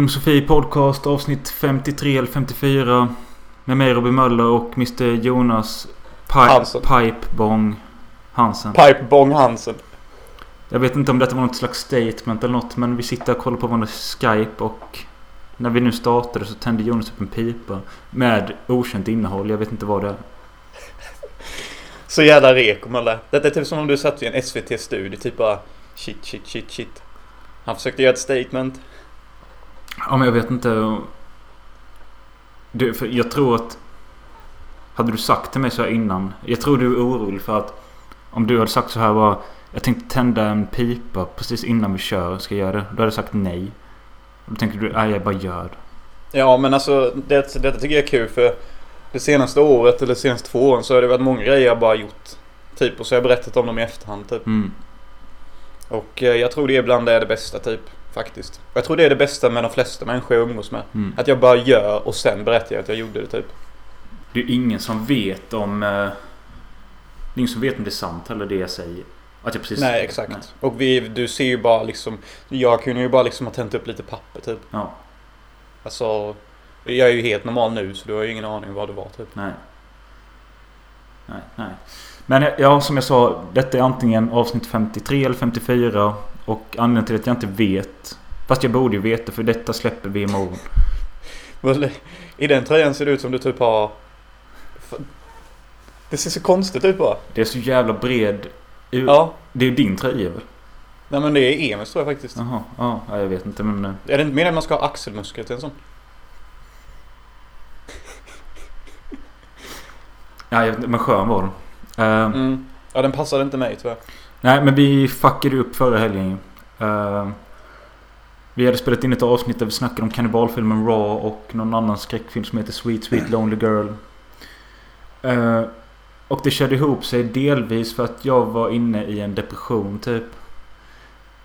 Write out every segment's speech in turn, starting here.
Filmsofie Podcast avsnitt 53 eller 54. Med mig Robin Möller och Mr Jonas Pi Hansen. Pipebong Hansen. Pipe Bong Hansen. Jag vet inte om detta var något slags statement eller något men vi sitter och kollar på varandra Skype och när vi nu startade så tände Jonas upp en pipa med okänt innehåll. Jag vet inte vad det är. Så jävla reko Mölle. Detta är typ som om du satt i en SVT-studio. Typ bara shit, shit, shit, shit. Han försökte göra ett statement. Ja men jag vet inte. Du, för jag tror att... Hade du sagt till mig så här innan. Jag tror du är orolig för att om du hade sagt så här bara. Jag tänkte tända en pipa precis innan vi kör. Ska jag göra det? Då hade jag sagt nej. Då tänkte du, nej jag bara gör det. Ja men alltså det, detta tycker jag är kul för det senaste året eller de senaste två åren så har det varit många grejer jag bara gjort. Typ och så har jag berättat om dem i efterhand typ. Mm. Och eh, jag tror det ibland är det bästa typ. Faktiskt. Och jag tror det är det bästa med de flesta människor jag umgås med. Mm. Att jag bara gör och sen berättar jag att jag gjorde det typ. Det är ingen som vet om... eh, Det är ingen som vet om det är sant eller det jag säger. Att jag precis... Nej exakt. Nej. Och vi, du ser ju bara liksom. Jag kunde ju bara liksom ha tänt upp lite papper typ. Ja, Alltså. Jag är ju helt normal nu så du har ju ingen aning vad det var typ. nej. Nej, nej. Men ja, som jag sa. Detta är antingen avsnitt 53 eller 54. Och anledningen till att jag inte vet. Fast jag borde ju veta för detta släpper vi imorgon. I den tröjan ser det ut som du typ har... Det ser så konstigt ut bara. Det är så jävla bred. Ja. Det är ju din tröja väl? Nej men det är Emils tror jag faktiskt. Jaha, ja, ja, jag vet inte men... eh, Är det inte meningen att man ska ha axelmuskler till en sån? Ja, men skön var den. Eh, Mm. Ja den passade inte mig tyvärr. Nej, men vi fuckade upp förra helgen ju. Eh, vi hade spelat in ett avsnitt där vi snackade om kannibalfilmen Raw och någon annan skräckfilm som heter Sweet Sweet Lonely Girl. Eh, och det körde ihop sig delvis för att jag var inne i en depression typ.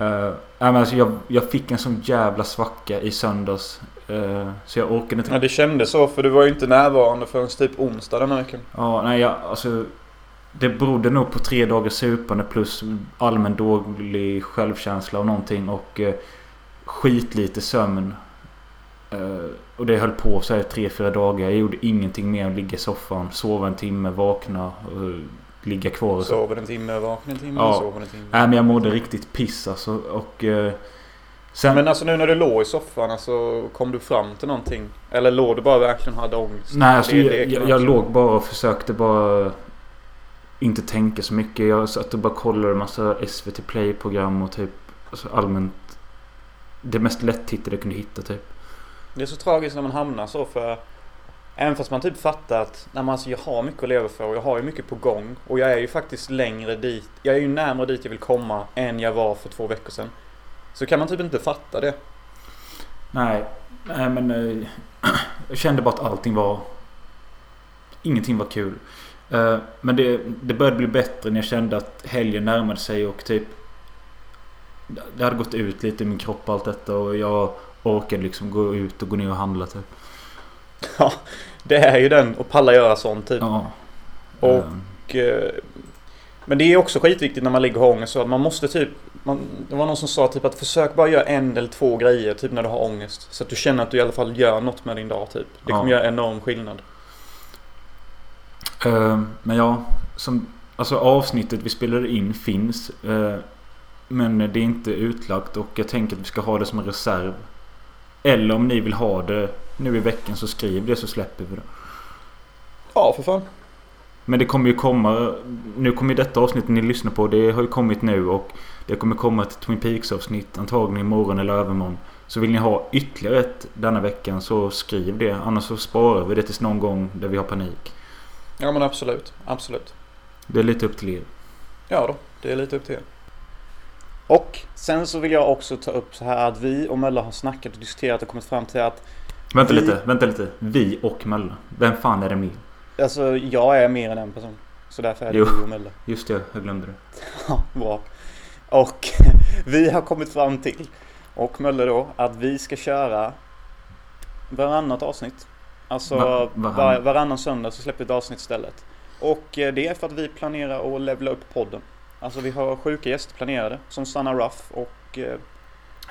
Uh, men alltså jag, jag fick en sån jävla svacka i söndags. Eh, så jag orkade inte Ja det kändes så för du var ju inte närvarande förrän typ onsdag den här veckan. Ja, nej jag, alltså. Det berodde nog på tre dagars supande plus allmän dålig självkänsla och någonting och eh, skitlite sömn. Eh, och det höll på så här tre, fyra dagar. Jag gjorde ingenting mer än ligga i soffan, sova en timme, vakna och ligga kvar. Sover en timme, vaknar en timme, Ja. sover en timme. Nej men jag mådde riktigt piss alltså. Och eh, sen... Men alltså nu när du låg i soffan, alltså kom du fram till någonting? Eller låg du bara verkligen och hade ångest? Nej, alltså, Det- jag, jag, jag låg bara och försökte bara inte tänka så mycket. Jag satt och bara kollade en massa SVT Play-program och typ alltså allmänt det mest lättittade jag kunde hitta typ. Det är så tragiskt när man hamnar så för Även fast man typ fattar att nej, men alltså, jag har mycket att leva för och jag har ju mycket på gång. Och jag är ju faktiskt längre dit. Jag är ju närmare dit jag vill komma än jag var för två veckor sedan. Så kan man typ inte fatta det. Nej, nej men eh, jag kände bara att allting var Ingenting var kul. Eh, men det, det började bli bättre när jag kände att helgen närmade sig och typ Det hade gått ut lite i min kropp allt detta och jag orkade liksom gå ut och gå ner och handla typ. Ja, det är ju den och palla göra sånt typ. Ja. Och- eh, men det är också skitviktigt när man ligger och har ångest så att man måste typ man, Det var någon som sa typ att försök bara göra en eller två grejer typ när du har ångest. Så att du känner att du i alla fall gör något med din dag typ. Det kommer Ja. göra enorm skillnad. Eh, men ja, som, alltså avsnittet vi spelade in finns. eh, men det är inte utlagt och jag tänker att vi ska ha det som en reserv. Eller om ni vill ha det nu i veckan så skriv det så släpper vi det. Ja, för fan. Men det kommer ju komma. Nu kommer ju detta avsnitt ni lyssnar på. Det har ju kommit nu och det kommer komma ett Twin Peaks avsnitt antagligen imorgon eller övermorgon. Så vill ni ha ytterligare ett denna veckan så skriv det. Annars så sparar vi det tills någon gång där vi har panik. Ja men absolut. Absolut. Det är lite upp till er. Ja då, det är lite upp till er. Och sen så vill jag också ta upp så här att vi och Mölla har snackat och diskuterat och kommit fram till att Vänta Vi- lite, vänta lite. Vi och Mölla. Vem fan är det mer? Alltså jag är mer än en person. Så därför är det Jo. vi och Mölla. Just det, jag glömde det. Ja, bra. Och vi har kommit fram till, och Mölle då, att vi ska köra varannat avsnitt. Alltså Va- varann- var, varannan söndag så släpper vi ett avsnitt istället. Och eh, det är för att vi planerar att levla upp podden. Alltså vi har sjuka gäster planerade, som Sanna Ruff och eh,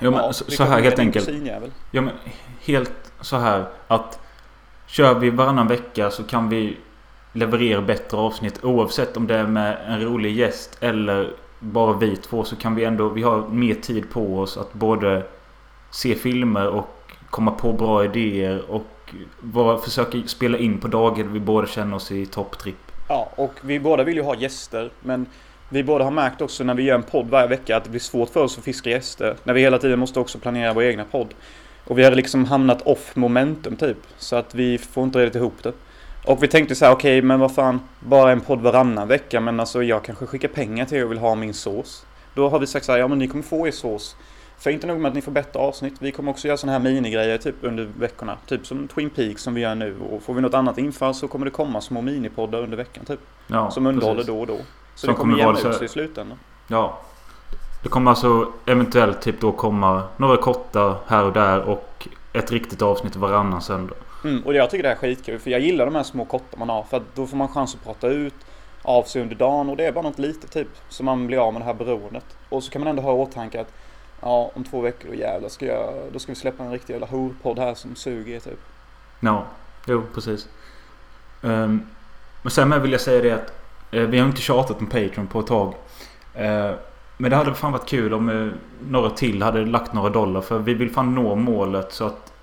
Jo men Ja, så, så här helt enkelt. Ja men helt så här att Kör vi varannan vecka så kan vi leverera bättre avsnitt oavsett om det är med en rolig gäst eller bara vi två så kan vi ändå Vi har mer tid på oss att både se filmer och komma på bra idéer och var, försöker spela in på dagar vi båda känner oss i topptripp. Ja, och vi båda vill ju ha gäster. Men vi båda har märkt också när vi gör en podd varje vecka att det blir svårt för oss att fiska gäster. När vi hela tiden måste också planera vår egna podd. Och vi hade liksom hamnat off momentum typ. Så att vi får inte riktigt ihop det. Och vi tänkte så här, okej men vad fan. Bara en podd varannan vecka. Men alltså jag kanske skickar pengar till er och vill ha min sås. Då har vi sagt så här, ja men ni kommer få er sås. För inte nog med att ni får bättre avsnitt. Vi kommer också göra sådana här minigrejer typ under veckorna. Typ som Twin Peaks som vi gör nu. Och får vi något annat infall så kommer det komma små minipoddar under veckan typ. Ja, som underhåller precis. då och då. Så Som det kommer kommer jämna ut sig i slutändan. Ja. Det kommer alltså eventuellt typ då komma några korta här och där och ett riktigt avsnitt varannan söndag. Mm, och jag tycker det här är skitkul för jag gillar de här små korta man har för att då får man chans att prata ut av sig under dagen och det är bara något litet typ så man blir av med det här beroendet. Och så kan man ändå ha i åtanke att ja, om två veckor då jävlar ska jag, då ska vi släppa en riktig jävla horpodd här som suger typ. Ja, jo precis. Ehm, men sen med vill jag säga det att eh, vi har inte tjatat om Patreon på ett tag. Eh, men det hade fan varit kul om eh, några till hade lagt några dollar. För vi vill fan nå målet så att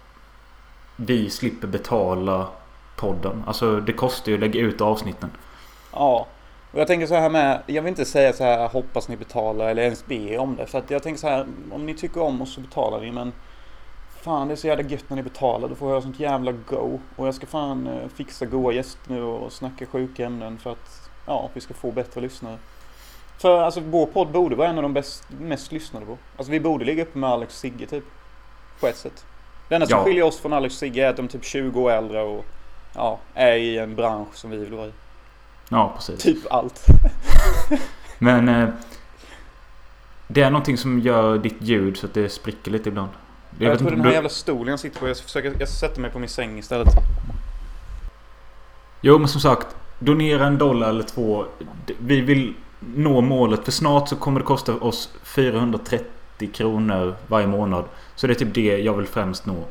vi slipper betala podden. Alltså det kostar ju att lägga ut avsnitten. Ja. Och jag tänker så här med, jag vill inte säga så här hoppas ni betalar eller ens be om det. För att jag tänker så här, om ni tycker om oss så betalar ni men Fan det är så jävla gött när ni betalar, då får jag sånt jävla go. Och jag ska fan eh, fixa goa gäster nu och snacka sjuka ämnen för att ja, vi ska få bättre lyssnare. För alltså vår podd borde vara en av de bäst, mest lyssnade på. Alltså vi borde ligga uppe med Alex och Sigge typ. På ett sätt. Det enda som Ja. skiljer oss från Alex och Sigge är att de är typ 20 år äldre och ja, är i en bransch som vi vill vara i. Ja, precis. Typ allt. Men eh, det är någonting som gör ditt ljud så att det spricker lite ibland. Jag, vet tror inte den här du- jävla stolen jag sitter på, jag ska försöka, jag sätter mig på min säng istället. Jo men som sagt. Donera en dollar eller två. Vi vill nå målet. För snart så kommer det kosta oss 430 kronor varje månad. Så det är typ det jag vill främst nå.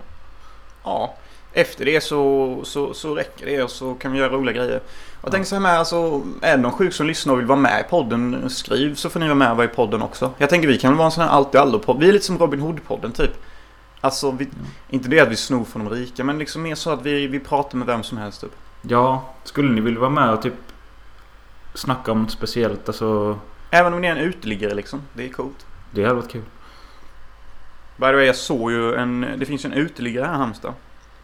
Ja. Efter det så, så, så räcker det och så kan vi göra roliga grejer. Jag tänker så här med, alltså, är det någon sjuk som lyssnar och vill vara med i podden, skriv så får ni vara med och vara i podden också. Jag tänker vi kan vara en sån här allt i allo-podd. Vi är lite som Robin Hood-podden typ. Alltså, vi, inte det att vi snor från de rika, men liksom mer så att vi, vi pratar med vem som helst typ. Ja, skulle ni vilja vara med och typ snacka om något speciellt? Alltså, Även om ni är en uteliggare liksom. Det är coolt. det hade varit kul. By the way, jag såg ju en, det finns ju en uteliggare här i Halmstad.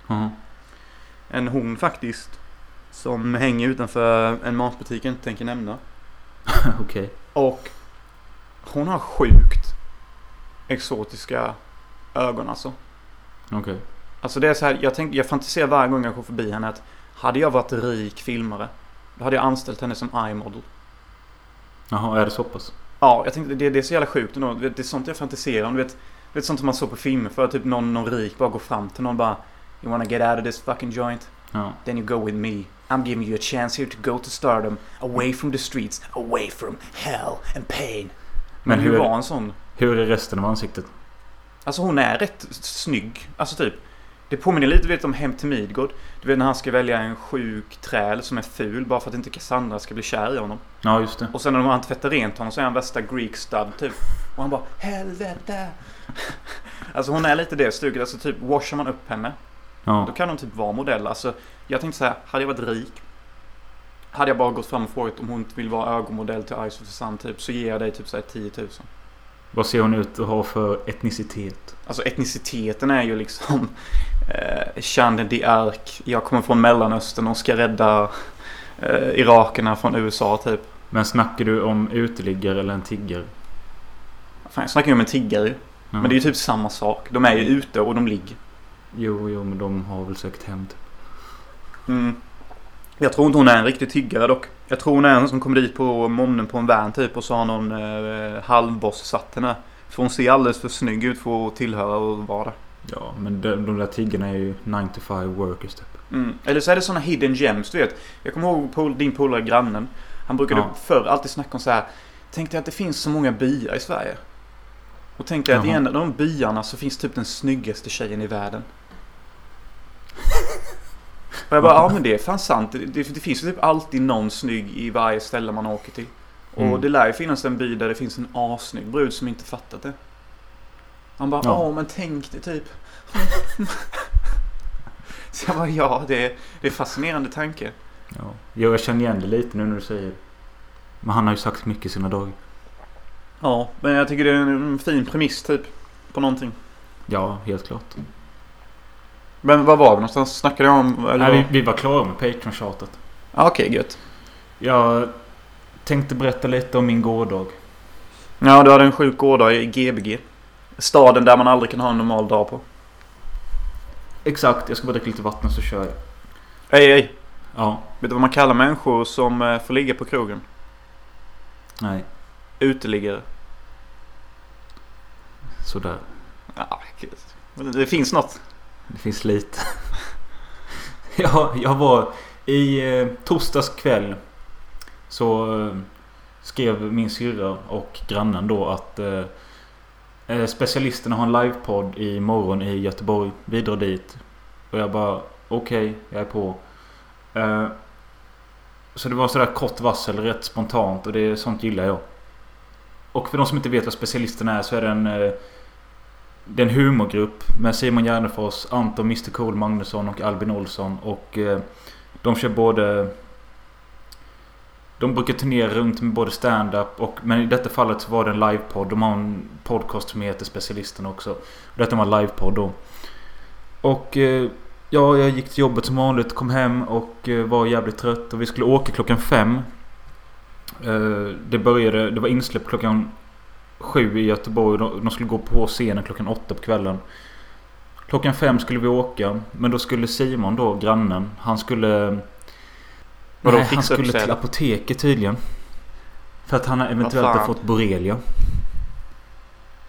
Ja. En hon faktiskt. Som hänger utanför en matbutik jag inte tänker nämna. Okej. Och hon har sjukt exotiska ögon alltså. Okej. Alltså det är så här, jag, tänk, jag fantiserar varje gång jag går förbi henne att hade jag varit rik filmare då hade jag anställt henne som iModel. Jaha, är det så pass? Ja, jag tänkte det, det är så jävla sjukt ändå. Det är sånt jag fantiserar om. Du vet, du vet sånt som man såg på filmer för typ någon, någon rik bara går fram till någon bara You wanna get out of this fucking joint? Ja. Then you go with me. I'm giving you a chance here to go to stardom. Away from the streets. Away from hell and pain. Men, Men hur hur- var en sån? Hur är resten av ansiktet? Alltså hon är rätt snygg. Alltså typ. Det påminner lite vet, om Hem till Midgård. Du vet när han ska välja en sjuk träl som är ful bara för att inte Cassandra ska bli kär i honom. Ja, just det. Och sen när han tvättar rent honom så är han värsta Greek stud typ. Och han bara helvete. Alltså hon är lite det stuket. Alltså typ washar man upp henne. Ja. Då kan hon typ vara modell. Alltså jag tänkte så här. Hade jag varit rik. Hade jag bara gått fram och frågat om hon inte vill vara ögonmodell till Ice of the Sun typ. Så ger jag dig typ så här 10 000. Vad ser hon ut att ha för etnicitet? Alltså etniciteten är ju liksom eh, Jeanne d'Arc. Jag kommer från Mellanöstern och ska rädda eh, irakerna från USA typ. Men snackar du om uteliggare eller en tiggare? Fan, jag snackar ju om en tiggare. Ja. Men det är ju typ samma sak. De är ju ute och de ligger. Jo, jo, men de har väl säkert hem typ. Mm. Jag tror inte hon är en riktig tiggare dock. Jag tror hon är en som kommer dit på morgonen på en van typ och så har någon eh, halvboss satt henne. För hon ser alldeles för snygg ut för att tillhöra och vara där. Ja, men de, de där tiggarna är ju 9 to 5 workers typ. Mm. Eller så är det såna hidden gems, du vet. Jag kommer ihåg pol- din polare grannen. Han brukade Ja. förr alltid snacka om så här. Tänk dig att det finns så många byar i Sverige. Och tänker att i en av de byarna så finns typ den snyggaste tjejen i världen. Och jag bara, ja men det är fan sant. Det, det, det finns ju typ alltid någon snygg i varje ställe man åker till. Och Mm. det lär ju finnas en by där det finns en assnygg brud som inte fattat det. Han bara, Ja. men tänk det typ. Så jag bara, ja det är, det är fascinerande tanke. Ja. Jo, jag känner igen det lite nu när du säger. Men han har ju sagt mycket i sina dagar. Ja, men jag tycker det är en fin premiss typ. På någonting. Ja, helt klart. Men vad var vi någonstans? Snackade jag om? Eller Nej, vi, vi var klara med Patreon-tjatet. Ja, Okej, gött. Jag tänkte berätta lite om min gårdag. Ja, du hade en sjuk gårdag i Gbg. Staden där man aldrig kan ha en normal dag på. Exakt, jag ska bara dricka lite vatten så kör jag. Ej, ej. Ja, Vet du vad man kallar människor som eh, får ligga på krogen? nej, Uteliggare. sådär. Ja, det finns något. Det finns lite. ja, jag var i eh, torsdags kväll. Så eh, skrev min syrra och grannen då att eh, eh, specialisterna har en livepodd i morgon i Göteborg. Vi drar dit. Och jag bara okej, jag är på. Så det var sådär kort varsel, rätt spontant och det sånt gillar jag. Och för de som inte vet vad specialisterna är så är det en eh, det är en humorgrupp med Simon Gärdenfors, Anton Mr Cool Magnusson och Albin Olsson. Och eh, de kör både... De brukar turnera runt med både stand-up och... Men i detta fallet så var det en livepodd. De har en podcast som heter Specialisterna också. Detta var en livepodd då. Och eh, ja, jag gick till jobbet som vanligt, kom hem och var jävligt trött. Och vi skulle åka klockan fem. Eh, det började... Det var insläpp klockan sju i Göteborg. De, skulle gå på scenen klockan åtta på kvällen. Klockan fem skulle vi åka. Men då skulle Simon då, grannen. Han skulle... Vadå, Nej, han skulle till apoteket tydligen. För att han eventuellt har fått borrelia.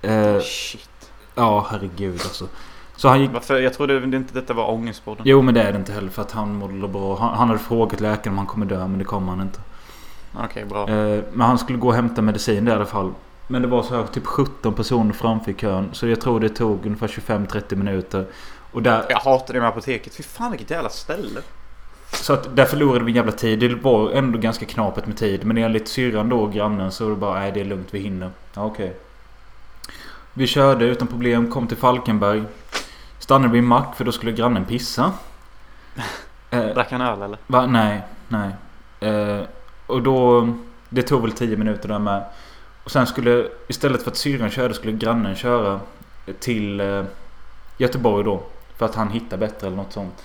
Eh, Shit. ja, herregud alltså. Så han gick... Varför? Jag trodde inte detta var ångestpodden. Jo, men det är det inte heller för att han mådde bra. Han, han hade frågat läkaren om han kommer dö, men det kommer han inte. Okej, bra. Eh, men han skulle gå och hämta medicin där i alla fall. Men det var så här typ 17 personer framför kön. Så jag tror det tog ungefär 25-30 minuter. Och där, Jag hatar det med apoteket. Fy fan vilket jävla ställe. så att där förlorade vi en jävla tid. Det var ändå ganska knapert med tid. Men enligt syrran då, grannen, så var det bara nej det är lugnt, vi hinner. Ja, okej. Vi körde utan problem, kom till Falkenberg. Stannade vid en mack för då skulle grannen pissa. Drack han öl eller? Va? Nej, nej. Eh, och då... Det tog väl 10 minuter där med. Och sen skulle... Istället för att syrran körde skulle grannen köra till eh, Göteborg då. För att han hittade bättre eller något sånt.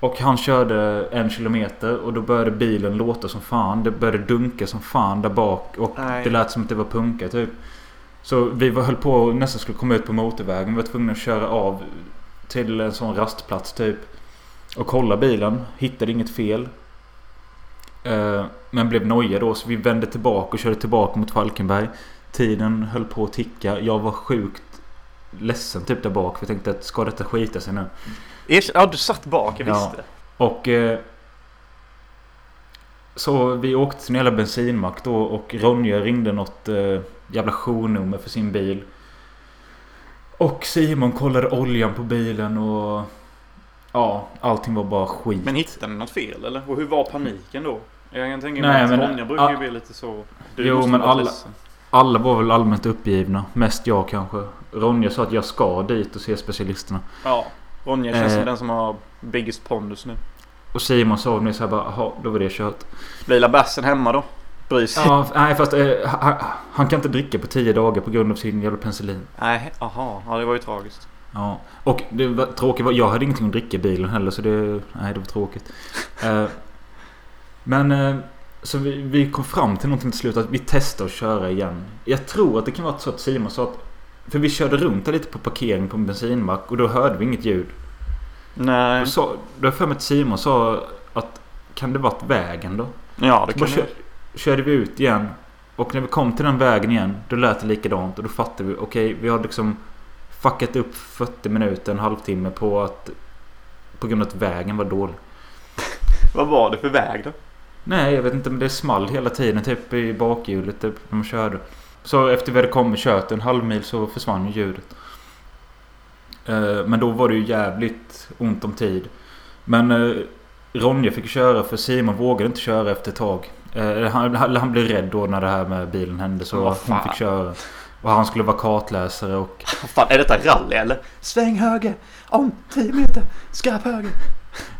Och han körde en kilometer och då började bilen låta som fan. Det började dunka som fan där bak. Och Nej. det lät som att det var punka typ. Så vi var, höll på och nästan skulle komma ut på motorvägen. Vi var tvungna att köra av till en sån rastplats typ. Och kolla bilen. Hittade inget fel. Eh, men blev noja då så vi vände tillbaka och körde tillbaka mot Falkenberg. Tiden höll på att ticka. Jag var sjukt ledsen typ där bak. För jag tänkte att ska detta skita sig nu? Ja, du satt bak. Jag Ja. visste. Och... Eh, så vi åkte till en jävla bensinmack då och Ronja ringde något eh, jävla journummer för sin bil. Och Simon kollade oljan på bilen och... Ja, allting var bara skit. Men hittade ni något fel eller? Och hur var paniken då? Jag kan tänka mig att men- Ronja brukar ju ah. bli lite så... Du Jo, men alla- ledsen. Alla var väl allmänt uppgivna. Mest jag kanske. Ronja sa att jag ska dit och se specialisterna. Ja. Ronja känns Eh. som den som har biggest pondus nu. Och Simon sa mig så här bara, jaha, då var det kört. Blir bassen hemma då? Bryr sig? Ja, nej fast eh, han, han kan inte dricka på 10 dagar på grund av sin jävla penicillin. Nej, aha. Ja, det var ju tragiskt. Ja, och det var tråkigt var, jag hade ingenting att dricka i bilen heller så det, nej det var tråkigt. Eh, men eh, så vi, vi kom fram till någonting till slut att vi testar att köra igen. Jag tror att det kan vara så att Simon sa att för vi körde runt där lite på parkering på en bensinmack och då hörde vi inget ljud. Nej. Då, sa, då har för mig att Simon sa att kan det varit vägen då? Ja, det Så kan du. kör, körde vi ut igen. Och när vi kom till den vägen igen då lät det likadant och då fattade vi okej vi har liksom fuckat upp 40 minuter, en halvtimme på att på grund av att vägen var dålig. Vad var det för väg då? Nej jag vet inte men det small hela tiden typ i bakhjulet typ när man körde. Så efter vi hade kommit kört en halv mil så försvann ju ljudet. Eh, men då var det ju jävligt ont om tid. Men eh, Ronja fick köra för Simon vågade inte köra efter ett tag. Eh, han, han, han blev rädd då när det här med bilen hände så Vad hon fick köra. Och han skulle vara kartläsare och... Fan, är detta rally eller? Sväng höger! Om 10 meter! Skarp höger!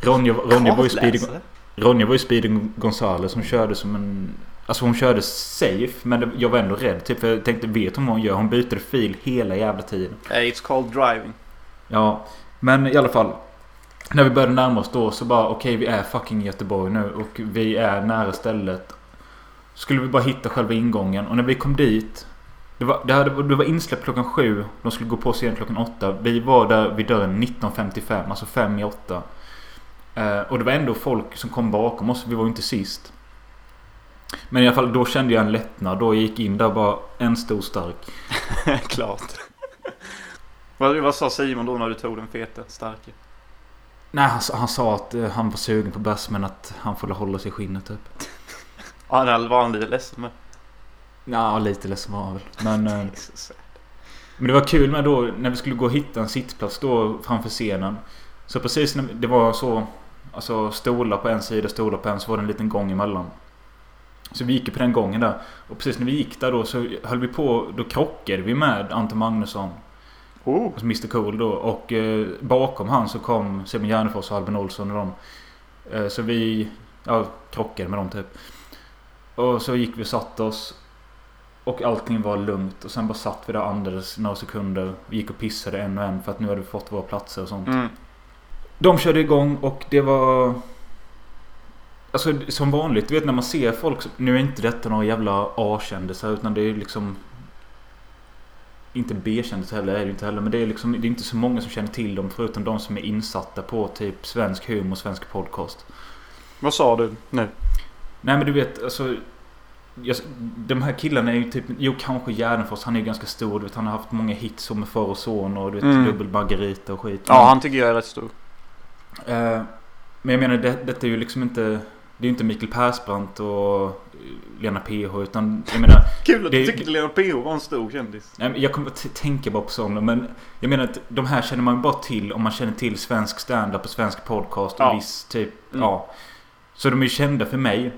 Ronja, Ronja var ju Speedy, Kartläsare? Ronja var ju Speedy Gonzales som körde som en... Alltså hon körde safe men det, jag var ändå rädd typ. För jag tänkte vet hon vad hon gör? Hon byter fil hela jävla tiden. Hey, it's called driving. Ja, men i alla fall. När vi började närma oss då så bara okej vi är fucking i Göteborg nu och vi är nära stället. Skulle vi bara hitta själva ingången och när vi kom dit. Det var, det, hade, det var insläpp klockan sju. De skulle gå på scen klockan åtta. Vi var där vid dörren 19.55, alltså fem i åtta. Eh, och det var ändå folk som kom bakom oss. Vi var ju inte sist. Men i alla fall då kände jag en lättnad. Då gick in där bara en stor stark. Klart. vad, vad sa Simon då när du tog den feta, starka? Nej, han, sa- han sa att eh, han var sugen på bärs men att han får hålla sig i skinnet typ. Ja, den var han lite ledsen med. Ja, lite ledsen var han väl. Men, eh, men det var kul med då när vi skulle gå och hitta en sittplats då framför scenen. Så precis när det var så. Alltså stolar på en sida, stolar på en så var det en liten gång emellan. Så vi gick ju på den gången där. Och precis när vi gick där då så höll vi på. Då krockade vi med Ante Magnusson. Oh. Alltså Mr Cool då. Och eh, bakom han så kom Simon Gärdenfors och Albin Olsson och dem. Eh, så vi ja, krockade med dem typ. Och så gick vi och satte oss. Och allting var lugnt. Och sen bara satt vi där och andades några sekunder. Vi gick och pissade en och en för att nu hade vi fått våra platser och sånt. Mm. De körde igång och det var... Alltså som vanligt, du vet när man ser folk. Nu är inte detta några jävla A-kändisar utan det är liksom... Inte B-kändisar heller är det inte heller. Men det är liksom det är inte så många som känner till dem förutom de som är insatta på typ svensk humor och svensk podcast. Vad sa du nu? Nej men du vet alltså... Jag, de här killarna är ju typ... Jo kanske Gärdenfors. Han är ju ganska stor. Du vet, han har haft många hits som med Far och son och du vet Mm. dubbel Margarita och skit. Ja, han tycker jag är rätt stor. Eh, men jag menar det, detta är ju liksom inte... Det är ju inte Mikael Persbrandt och Lena PH utan jag menar... Kul att du tycker att Lena PH var en stor kändis. nej, men Jag kommer att tänka bara på sådana men jag menar att de här känner man bara till om man känner till svensk stand-up och svensk podcast och Ja. viss typ... Mm. Ja. Så de är ju kända för mig.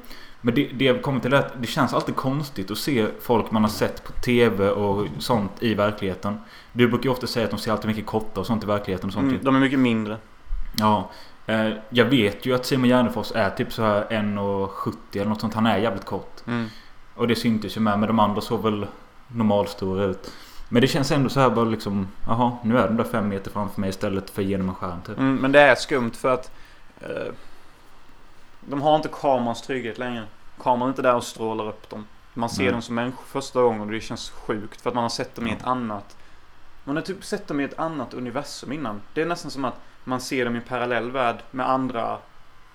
Men det, det jag kommer till är att det känns alltid konstigt att se folk man har sett på TV och sånt i verkligheten. Du brukar ju ofta säga att de ser alltid mycket kortare och sånt i verkligheten och sånt. Mm, de är mycket mindre. Ja. Eh, jag vet ju att Simon Gärdenfors är typ så här 1,70 eller något sånt. Han är jävligt kort. Mm. Och det syntes ju med. Men de andra såg väl normalstora ut. Men det känns ändå så här bara liksom. Jaha, nu är de där fem meter framför mig istället för genom en skärm typ. Mm, men det är skumt för att eh, de har inte kamerans trygghet längre. Kameran är inte där och strålar upp dem. Man ser Nej. dem som människor första gången och det känns sjukt för att man har sett dem i ett annat. Man har typ sett dem i ett annat universum innan. Det är nästan som att man ser dem i en parallell värld med andra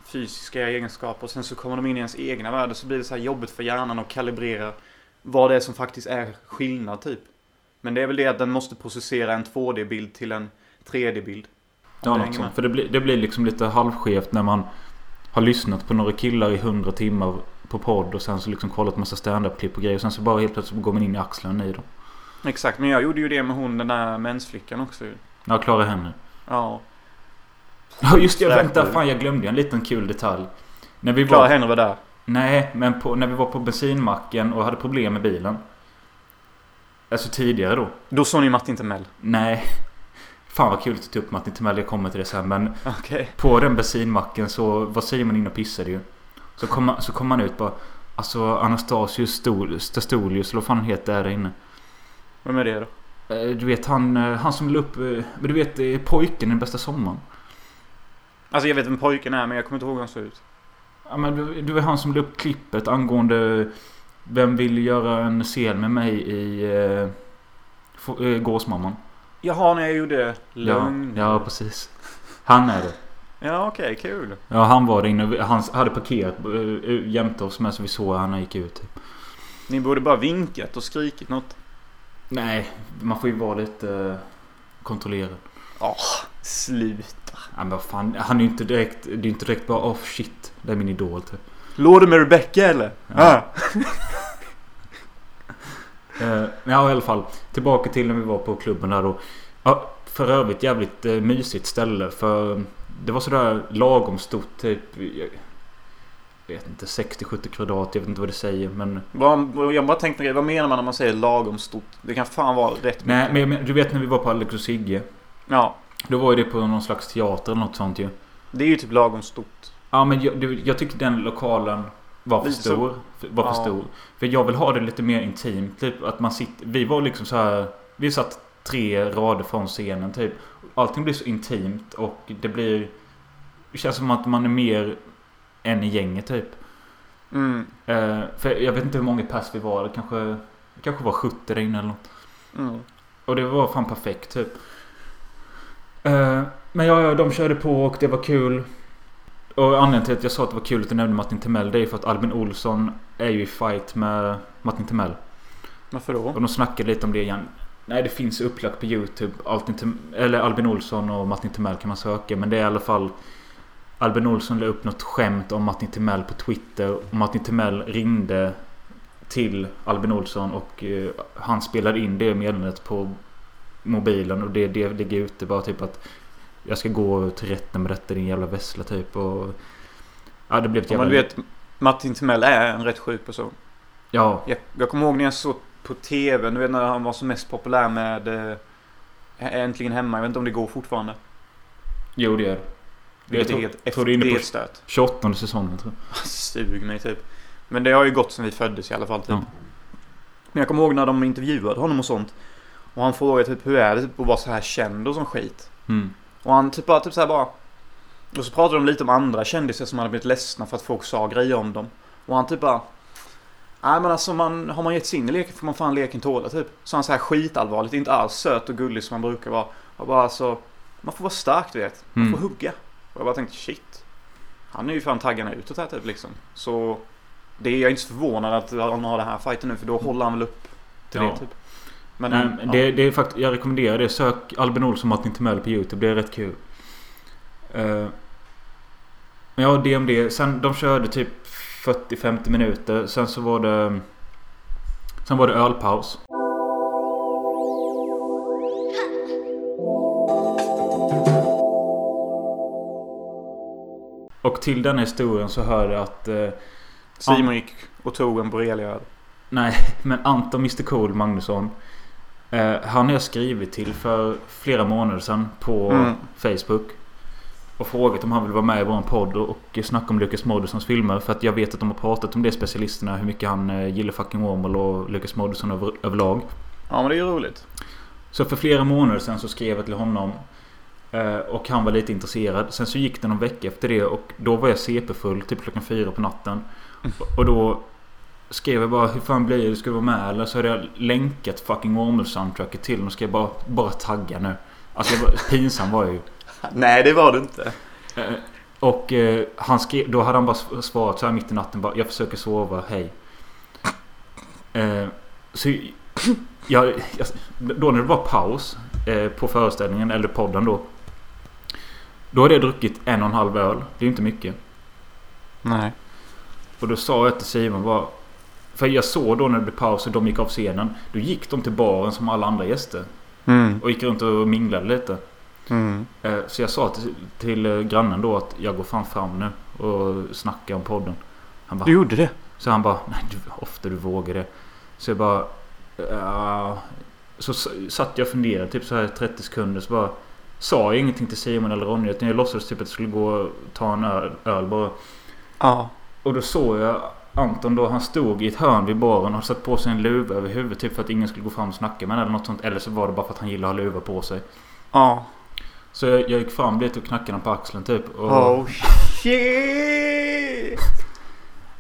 fysiska egenskaper och sen så kommer de in i ens egna värld och så blir det så här jobbigt för hjärnan att kalibrera vad det är som faktiskt är skillnad typ. Men det är väl det att den måste processera en 2D-bild till en 3D-bild. Ja, med. För det blir, det blir liksom lite halvskevt när man har lyssnat på några killar i hundra timmar på podd och sen så liksom kollat massa stand-up-klipp och grejer. Och sen så bara helt plötsligt går man in i axlarna i dem. Exakt, men jag gjorde ju det med hon den där mensflickan också. Ja, Clara Henry. Ja. Ja just det, Säkert. vänta. Fan jag glömde en liten kul detalj. När vi Klara var... Henry var där. Nej, men på, när vi var på bensinmacken och hade problem med bilen. Alltså tidigare då. Då såg ni Martin Timell. Nej. Fan vad kul att du tog upp Martin Timell. Jag kommer till det sen. Men Okej. på den bensinmacken så var Simon inne och pissade ju. Så kom, så kom han ut bara. Alltså Anastasius Stol- Stastolius eller vad fan han heter där inne. Vem är det då? Eh, Du vet han, eh, han som la upp... eh, Men du vet pojken i den bästa sommaren. Alltså jag vet vem pojken är men jag kommer inte ihåg hur han ser ut. Ja men du, du är han som la upp klippet angående Vem vill göra en scen med mig i eh, Gåsmamman? Jaha, när jag gjorde Ja, Lugn. ja precis. Han är det. Ja, okej, kul. Ja han var där inne. Han hade parkerat jämte oss med så vi såg han gick ut. Typ. Ni borde bara vinkat och skrikit något. Nej, man får ju vara lite eh, kontrollerad. Sluta. Ja, men vad fan, han är ju inte direkt, det är inte direkt bara oh shit, det är min idol typ. Låg du med Rebecca eller? Ja. Ah. Eh, ja, i alla fall. Tillbaka till när vi var på klubben där då. Ja, för övrigt jävligt eh, mysigt ställe. För det var sådär lagom stort. Typ... Jag vet inte. 60-70 kvadrat. Jag vet inte vad det säger. Men... Vad- Jag bara tänkte, vad menar man när man säger lagom stort? Det kan fan vara rätt Nej, mycket. men, du vet när vi var på Alex och Sigge. Ja, Då var ju det på någon slags teater eller något sånt ju. det är ju typ lagom stort. Ja men jag, du, jag tyckte den lokalen var för stor. Var för Ja. stor. För jag vill ha det lite mer intimt. Typ att man sitter... Vi var liksom så här... Vi satt tre rader från scenen typ. Allting blir så intimt och det blir... Det känns som att man är mer en i gänget typ. Mm. Eh, för jag vet inte hur många pass vi var. Det kanske, det kanske var 70 där inne eller något. Mm. Och det var fan perfekt typ. Eh, men ja, ja, de körde på och det var kul. Och anledningen till att jag sa att det var kul att du nämnde Martin Timell. Det är för att Albin Olsson är ju i fight med Martin Timell. Varför då? Och de snackade lite om det igen. Nej, det finns upplagt på YouTube. Altin eller Albin Olsson och Martin Timell kan man söka. Men det är i alla fall... Albin Olsson la upp något skämt om Martin Timell på Twitter. Och Martin Timell ringde till Albin Olsson och eh, han spelade in det meddelandet på mobilen. Och det, det ligger ute bara typ att jag ska gå till rätten med detta din jävla vessla typ. Och, ja, det blev ett jävla... men du vet, Martin Timell är en rätt sjuk person. Ja, Jag, jag kommer ihåg när jag såg på TV, du vet när han var som mest populär med eh, Äntligen Hemma. Jag vet inte om det går fortfarande. jo det är det. Vilket är helt efterstört. 28 säsongen tror jag. Sug mig typ. Men det har ju gått sedan vi föddes i alla fall typ. Ja. Men jag kommer ihåg när de intervjuade honom och sånt. Och han frågade typ hur är det typ att vara så här känd och sån skit. Mm. Och han typ bara, typ så här bara. Och så pratade de lite om andra kändisar som hade blivit ledsna för att folk sa grejer om dem. Och han typ bara. Nej men alltså man, har man gett sig in i leken får man fan leken tåla typ. Så han så här skitallvarligt, inte alls söt och gullig som man brukar vara. Och bara alltså. Man får vara stark du vet. Man Mm. får hugga. Och jag bara tänkte shit. Han är ju fan taggarna utåt här typ liksom. Så. Det är jag inte så förvånad att han har den här fighten nu för då håller han väl upp till Ja. det typ. Men, Nej, ja. det, det är faktiskt, jag rekommenderar det. Sök Albin Olsson och Martin Timell på YouTube. Det är rätt kul. Uh, ja, DMD. Sen de körde typ 40-50 minuter. Sen så var det... Sen var det ölpaus. Och till den historien så hör jag att... eh, Simon gick och tog en borrelia Nej, men Anton Mr Cool Magnusson. Eh, han har jag skrivit till för flera månader sedan på Mm. Facebook. Och frågat om han vill vara med i vår podd och, snacka om Lucas Moodyssons filmer. För att jag vet att de har pratat om det specialisterna. Hur mycket han eh, gillar fucking Wormhole och Lucas Moodysson över, överlag. Ja men det är ju roligt. Så för flera månader sedan så skrev jag till honom. eh, Och han var lite intresserad. Sen så gick det någon vecka efter det och då var jag CP-full typ klockan fyra på natten. Och då skrev jag bara hur fan blir det? Ska du vara med? Eller så hade jag länkat fucking Wormhole-soundtracket till och ska jag bara, bara tagga nu. Alltså jag bara, pinsam var jag ju. Nej det var du inte. Eh, Och eh, han skrev, då hade han bara svarat så här mitt i natten bara Jag försöker sova, hej. Eh, så jag, jag, då när det var paus eh, på föreställningen, eller podden då. Då hade jag druckit en och en halv öl. Det är inte mycket. Nej. Och då sa jag till Simon bara För jag såg då när det blev paus och de gick av scenen. Då gick de till baren som alla andra gäster. Mm. Och gick runt och minglade lite. Mm. Eh, Så jag sa till, till eh, grannen då att jag går fan fram nu och snackar om podden. Han bara, Du gjorde det? så han bara, nej du, ofta du vågar det. Så jag bara, ja. Så satt jag och funderade typ så här 30 sekunder så bara Sa jag ingenting till Simon eller Ronny utan jag låtsades typ att jag skulle gå och ta en öl, öl bara. Ja. Och då såg jag Anton då, han stod i ett hörn vid baren och satt på sig en luva över huvudet typ för att ingen skulle gå fram och snacka med eller något sånt. Eller så var det bara för att han gillade att ha luva på sig. Ja. Så jag, jag gick fram dit och knackade honom på axeln typ. Och, Oh shit!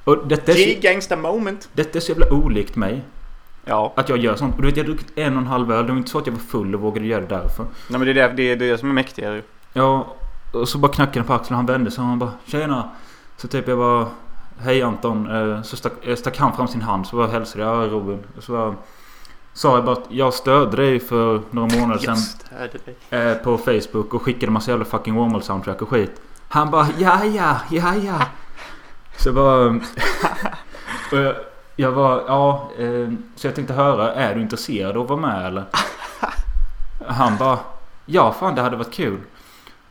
och detta, är så, G-gangsta moment. detta är så jävla olikt mig. Ja. Att jag gör sånt. Och du vet jag har druckit en och en halv öl. Det var inte så att jag var full och vågade göra det därför. Nej men det är det, det, är det som är mäktigare ju. Ja, och så bara knackade han på axeln. Han vände sig och han bara Tjena! Så typ jag bara Hej Anton. Eh, Så stack, eh, stack han fram sin hand. Så bara hälsade jag. Ja Robin. Så bara, sa jag bara att jag stödde dig för några månader sedan. Eh, på Facebook och skickade massa jävla fucking Wormhole soundtrack och skit. Han bara ja ja ja ja. Så jag bara... och jag, Jag var, ja, så jag tänkte höra, är du intresserad av att vara med eller? Han bara, ja fan det hade varit kul.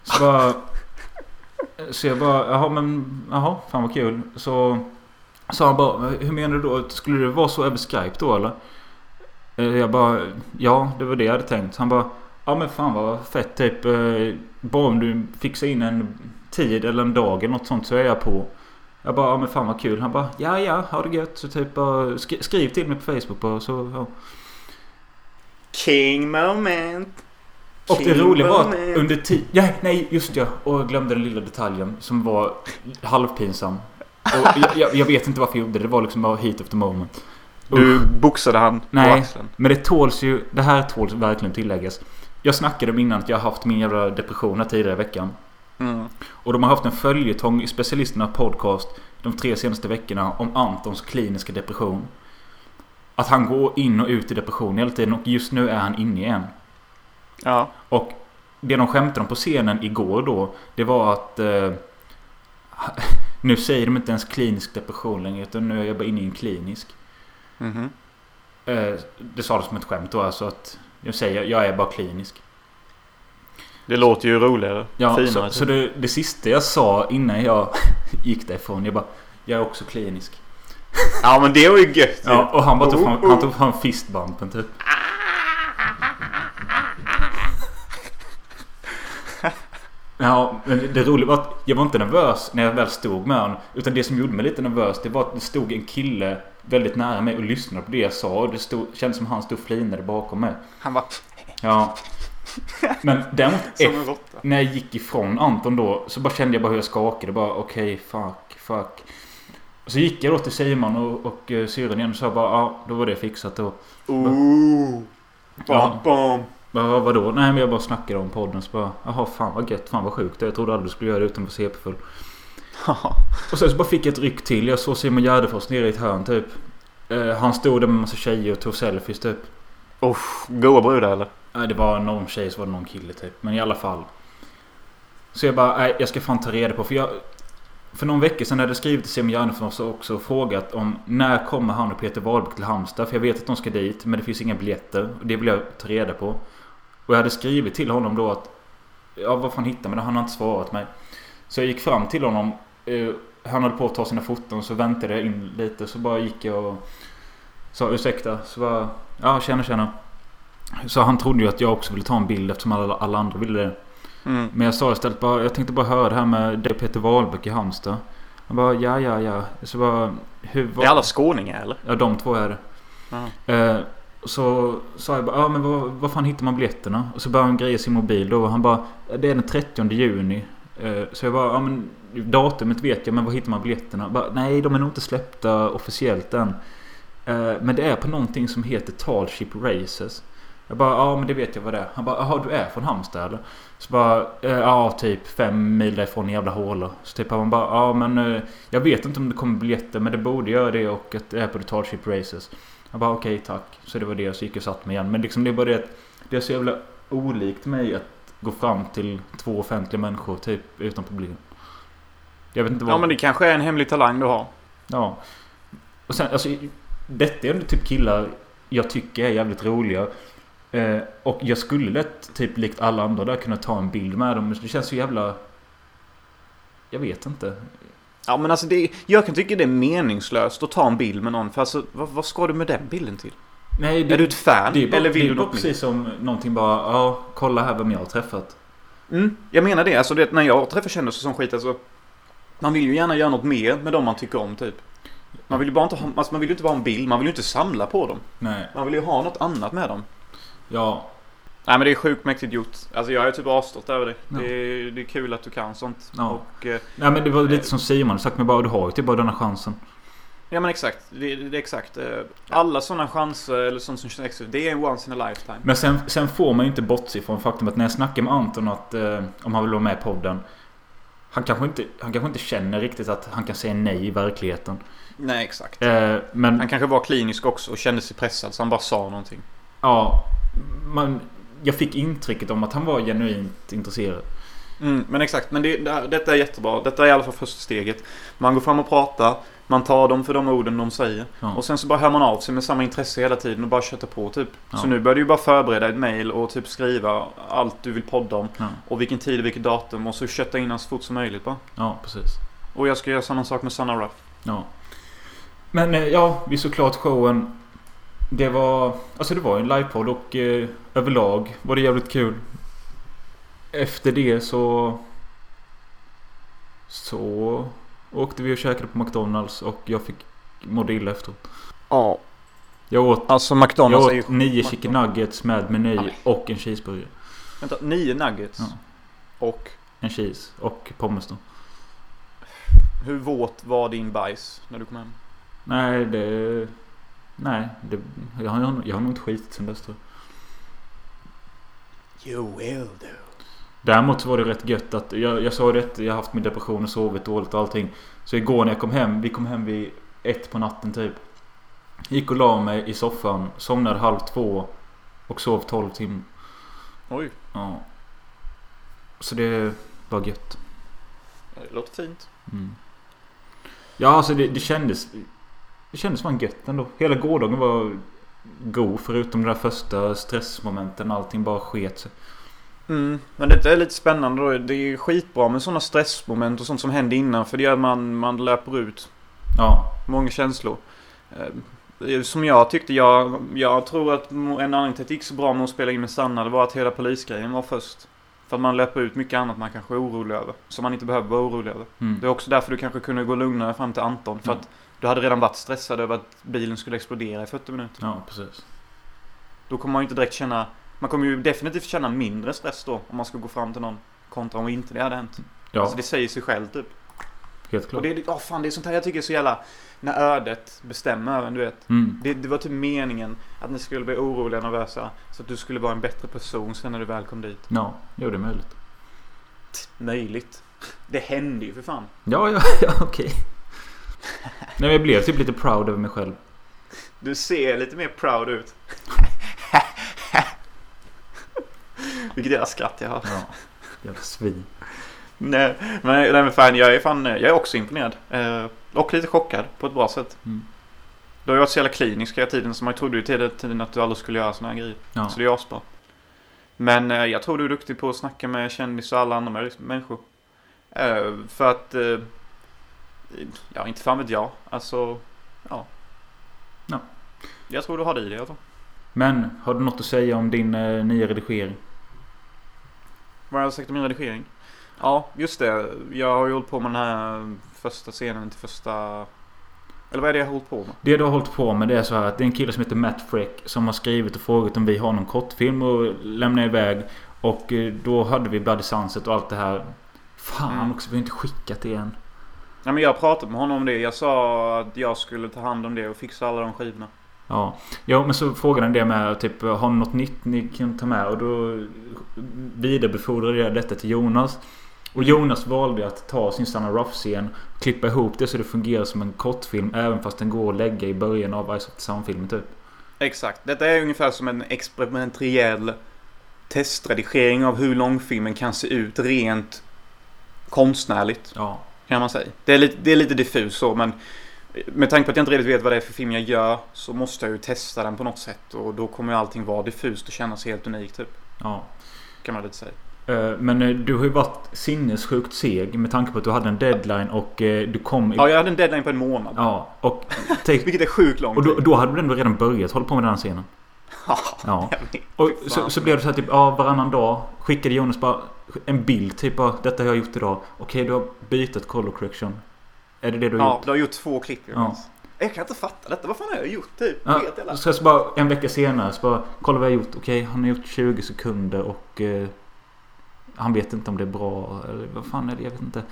Så bara, så jag bara, jaha men, jaha, fan vad kul. Så sa han bara, hur menar du då? Skulle det vara så över Skype då eller? Eh, jag bara, ja det var det jag hade tänkt. Han bara, ja men fan vad fett typ. Eh, bara om du fixar in en tid eller en dag eller något sånt så är jag på. Jag bara, ja men fan vad kul. Han bara, ja ja, ha det gött. Så typ bara, skriv till mig på Facebook bara så, ja. King moment. Och det roliga var att under tid... Ja, nej, just ja. Och jag glömde den lilla detaljen som var halvpinsam. Och jag, jag, jag vet inte varför jag gjorde det. Det var liksom bara heat of the moment. Du boxade han på Nej. axeln. Men det tåls ju... Det här tåls verkligen tilläggas. Jag snackade om innan att jag har haft min jävla depression här tidigare i veckan. Mm. Och de har haft en följetong i specialisterna podcast de tre senaste veckorna om Antons kliniska depression. Att han går in och ut i depression hela tiden och just nu är han inne i en. Ja. Och det de skämtade om på scenen igår då, det var att... Eh, nu säger de inte ens klinisk depression längre, utan nu är jag bara inne i en klinisk. Mhm. Eh, det sa de som ett skämt då, alltså att... Jag säger, jag är bara klinisk. Det låter ju roligare. Ja, finare. så, så det, det sista jag sa innan jag gick därifrån, jag bara... Jag är också klinisk. Ja men det var ju gött ju. Ja, och han bara tog fram, Oh, han oh. tog fram fistbumpen typ. Ja, men det roliga var att jag var inte nervös när jag väl stod med honom. Utan det som gjorde mig lite nervös det var att det stod en kille väldigt nära mig och lyssnade på det jag sa. Och det stod, kändes som han stod och flinade bakom mig. Han var Ja. Men däremot som efter, en råtta. när jag gick ifrån Anton då så bara kände jag bara hur jag skakade. Bara okej, fuck, fuck. Och så gick jag då till Simon och, och uh, syrran igen och sa bara ja, då var det fixat då. Ooh. Bam, bam. Bara, vadå? Nej men jag bara snackade om podden så bara Jaha fan vad gött, fan vad sjukt. Jag trodde aldrig du skulle göra det utan att vara CP-full. Och sen så bara fick jag ett ryck till. Jag såg Simon Gärdefors nere i ett hörn typ. Eh, han stod där med en massa tjejer och tog selfies typ. Uff, goa brudar eller? Nej det var någon tjej så var det någon kille typ. Men i alla fall. Så jag bara, nej jag ska fan ta reda på. För jag... För någon vecka sedan hade jag skrivit till Simon Gärdenfors och också frågat om när kommer han och Peter Wahlbeck till Halmstad? För jag vet att de ska dit men det finns inga biljetter. Och det vill jag ta reda på. Och jag hade skrivit till honom då att Ja vad fan hittar man det? Han har inte svarat mig. Så jag gick fram till honom. eh, Han höll på att ta sina foton så väntade jag in lite. Så bara gick jag och sa ursäkta. Så bara ja tjena tjena. Så han trodde ju att jag också ville ta en bild eftersom alla, alla andra ville det. Mm. Men jag sa istället bara, jag tänkte bara höra det här med dig Peter Wahlbeck i Halmstad. Han bara, ja, ja, ja. Så bara, hur var... Är alla skåningar eller? Ja, de två är det. Ja. Eh, så sa jag bara, ja men vad, fan hittar man biljetterna? Och så började han greja sin mobil då. Och han bara, det är den 30 juni. Eh, så jag bara, ja men datumet vet jag, men var hittar man biljetterna? Bara, Nej, de är nog inte släppta officiellt än. Eh, men det är på någonting som heter Talship Races. Jag bara, ja men det vet jag vad det är. Han bara, jaha du är från Halmstad eller? Så bara, eh, ja typ fem mil därifrån i jävla hålor. Så typ han bara, ja men jag vet inte om det kommer biljetter men det borde göra det och att det är på The Talship Races. Jag bara, okej tack. Så det var det. Så gick jag och satt mig igen. Men liksom det är bara det att det är så jävla olikt mig att gå fram till två offentliga människor typ utan problem. Jag vet inte vad... Ja men det kanske är en hemlig talang du har. Ja. Och sen, alltså, detta är ändå typ killar jag tycker är jävligt roliga. Eh, och jag skulle lätt, typ likt alla andra där, kunna ta en bild med dem. Men det känns så jävla... Jag vet inte. Ja men alltså det, jag kan tycka det är meningslöst att ta en bild med någon. För alltså vad, vad ska du med den bilden till? Nej, det, är du ett fan? det är bara, eller vill det är du bara precis som någonting bara... Ja, kolla här vem jag har träffat. Mm, jag menar det. Alltså det, när jag träffar kändisar som skit alltså. Man vill ju gärna göra något mer med dem man tycker om typ. Man vill ju bara inte ha, alltså man vill ju inte bara ha en bild. Man vill ju inte samla på dem. Nej. Man vill ju ha något annat med dem. Ja. Nej men det är sjukt mäktigt gjort. Alltså jag är typ avstått över det. Ja. Det, är, det är kul att du kan sånt. Ja. Och, eh, Nej men det var lite som Simon sagt mig bara. Du har ju typ bara denna chansen. ja men exakt. Det, det är exakt. eh, Alla sådana chanser eller sånt som känns. Det är en once in a lifetime. Men sen, sen får man ju inte bortse från faktum att när jag snackar med Anton att eh, om han vill vara med i podden. Han kanske, inte, han kanske inte känner riktigt att han kan säga nej i verkligheten. Nej exakt. Eh, men Han kanske var klinisk också och kände sig pressad så han bara sa någonting. ja, man, jag fick intrycket om att han var genuint intresserad. Mm, men exakt, men det, det, detta är jättebra. Detta är i alla fall första steget. Man går fram och pratar. Man tar dem för de orden de säger. Ja. Och sen så bara hör man av sig med samma intresse hela tiden och bara köttar på typ. Ja. Så nu börjar du bara förbereda ett mail och typ skriva allt du vill podda om. Ja. Och vilken tid och vilket datum och så kötta in så fort som möjligt bara. ja, precis. Och jag ska göra samma sak med Sanna Ruff. Ja. Men eh, ja, vi såg klart showen. Det var... Alltså det var en livepodd och eh, överlag var det jävligt kul. Efter det så... Så åkte vi och käkade på McDonalds och jag fick mådde illa efteråt. Ja. Jag åt, Alltså jag McDonalds är ju... åt nio chicken nuggets med meny Nej. och en cheeseburgare. Vänta, nio nuggets. Ja. Och En cheese och pommes då. hur våt var din bajs när du kom hem? Nej, det... Nej, det, jag, har, jag har nog inte skitit sen dess tror jag. You will do. Däremot så var det rätt gött att jag, jag sa det, jag har haft min depression och sovit dåligt och allting. Så igår när jag kom hem, vi kom hem vid ett på natten typ. Gick och la mig i soffan, somnade halv två och sov 12 timmar. Oj, Ja. Så det var gött. det låter fint. Mm. Ja, alltså det, det kändes... Det kändes fan gött ändå. Hela gårdagen var god förutom de där första stressmomenten. Allting bara sket sig. Mm, men detta är lite spännande då. Det är skitbra med sådana stressmoment och sånt som händer innan. För det gör att man, man löper ut Ja. många känslor. Eh, Som jag tyckte, jag, jag tror att en anledning till att det gick så bra med att spela in med Sanna, det var att hela polisgrejen var först. För att man löper ut mycket annat man kanske är orolig över. Som man inte behöver vara orolig över. Mm. Det är också därför du kanske kunde gå lugnare fram till Anton. För Ja. att du hade redan varit stressad över att bilen skulle explodera i 40 minuter. Ja, precis. Då kommer man ju inte direkt känna... Man kommer ju definitivt känna mindre stress då om man ska gå fram till någon. Kontra om inte det hade hänt. Ja, Alltså det säger sig själv typ. helt Och klart. det är, oh, fan, det är sånt här jag tycker är så jävla... När ödet bestämmer över du vet. Mm. Det, det var typ meningen att ni skulle bli oroliga och nervösa. Så att du skulle vara en bättre person sen när du väl kom dit. Ja, jo det är möjligt. Möjligt. Det hände ju för fan. Ja, ja, ja okej. Nej, men jag blev typ lite proud över mig själv. Du ser lite mer proud ut. Vilket jävla skratt jag har. Ja. Jävla svin. Nej, men, nej, men fan, jag är fan, jag är också imponerad. Eh, och lite chockad på ett bra sätt. Mm. Du har ju varit så jävla klinisk hela tiden så man trodde ju till tiden att du aldrig skulle göra såna här grejer. Ja. Så det är asbra. Men eh, jag tror du är duktig på att snacka med kändisar och alla andra människ- människor. Eh, för att... Ja, inte fan vet jag. Alltså, ja. Ja. Jag tror du har det i dig fall. Men, har du något att säga om din eh, nya redigering? Vad har jag sagt om min redigering? Ja, just det. Jag har ju hållit på med den här första scenen till första... Eller vad är det jag har hållit på med? Det du har hållit på med det är så här att det är en kille som heter Matt Freck som har skrivit och frågat om vi har någon kortfilm att lämna iväg. Och eh, då hade vi Bloody Sunset och allt det här. Fan Mm. också, vi har inte skickat det än. Ja, men jag pratat med honom om det. Jag sa att jag skulle ta hand om det och fixa alla de skivorna. Ja. ja, men så frågade han det med typ har ni något nytt ni kan ta med? Och då vidarebefordrade jag detta till Jonas. Och Jonas valde att ta sin Sanna Ruff-scen Klippa ihop det så det fungerar som en kortfilm även fast den går att lägga i början av Ice of the Sound-filmen typ. Exakt. Detta är ungefär som en experimentell testredigering av hur långfilmen kan se ut rent konstnärligt. Ja. Kan man säga. Det är lite, det är lite diffus så men med tanke på att jag inte riktigt vet vad det är för film jag gör så måste jag ju testa den på något sätt och då kommer ju allting vara diffust och kännas helt unikt typ. Ja. Kan man lite säga. Eh, Men eh, du har ju varit sinnessjukt seg med tanke på att du hade en deadline och eh, du kom... i- Ja, jag hade en deadline på en månad. Ja, och, Vilket är sjukt långt. och då, då hade du ändå redan börjat hålla på med den här scenen. Ja. Och så, så blev det så här typ, ja varannan dag skickade Jonas bara en bild typ bara, detta har jag gjort idag. Okej, du har bytt color correction. Är det det du har Ja, gjort? du har gjort två klipp. Ja. Jag kan inte fatta detta. Vad fan har jag gjort typ? Ja, Helt så, så bara en vecka senare så bara, kolla vad jag har gjort. Okej, han har gjort 20 sekunder och eh, han vet inte om det är bra eller vad fan är det? Jag vet inte.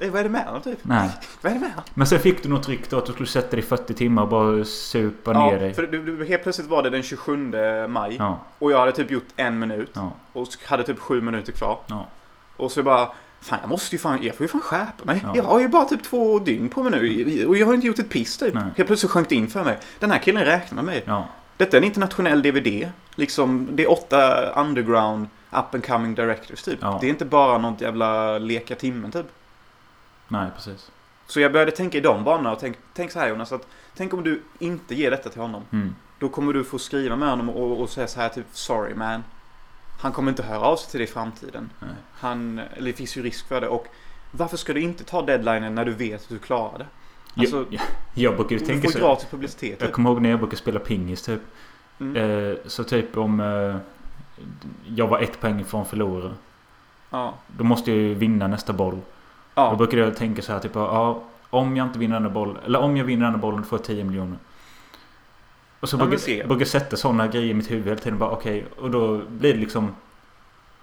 Eh, Vad är det med honom typ? Nej. Vad är det med honom? Men sen fick du något rykte att du skulle sätta dig i 40 timmar och bara supa ner dig. för du, du, helt plötsligt var det den 27 maj. Ja, Och jag hade typ gjort en minut. ja, Och hade typ sju minuter kvar. ja. Och så bara... Fan jag måste ju fan, jag får ju fan skärpa mig. Ja. Jag har ju bara typ två dygn på mig nu. Och jag har inte gjort ett piss typ. Nej. Helt plötsligt sjönk det in för mig. Den här killen räknar med mig. ja. Detta är en internationell DVD. Liksom, det är åtta underground up and coming directors typ. Ja. Det är inte bara något jävla leka timmen typ. Nej, precis. Så jag började tänka i de banorna och tänk, tänk så här Jonas, att tänk om du inte ger detta till honom. Mm. Då kommer du få skriva med honom och, och säga så här typ Sorry man. Han kommer inte höra av sig till dig i framtiden. Nej. Han, eller det finns ju risk för det. Och varför ska du inte ta deadlinen när du vet att du klarar det? Alltså, jag, jag, jag brukar ju du tänka får så. gratis publicitet. Jag Typ. kommer ihåg när jag brukade spela pingis typ. Mm. Eh, så typ om eh, jag var ett poäng från förlora. Ja. Då måste jag ju vinna nästa boll. Då Ja. brukade jag tänka så här typ ja, om jag inte vinner den bollen. Eller om jag vinner den här bollen då får jag 10 miljoner. Och så Ja, brukar, se. brukar jag sätta sådana grejer i mitt huvud hela tiden. Bara okej. och då blir det liksom.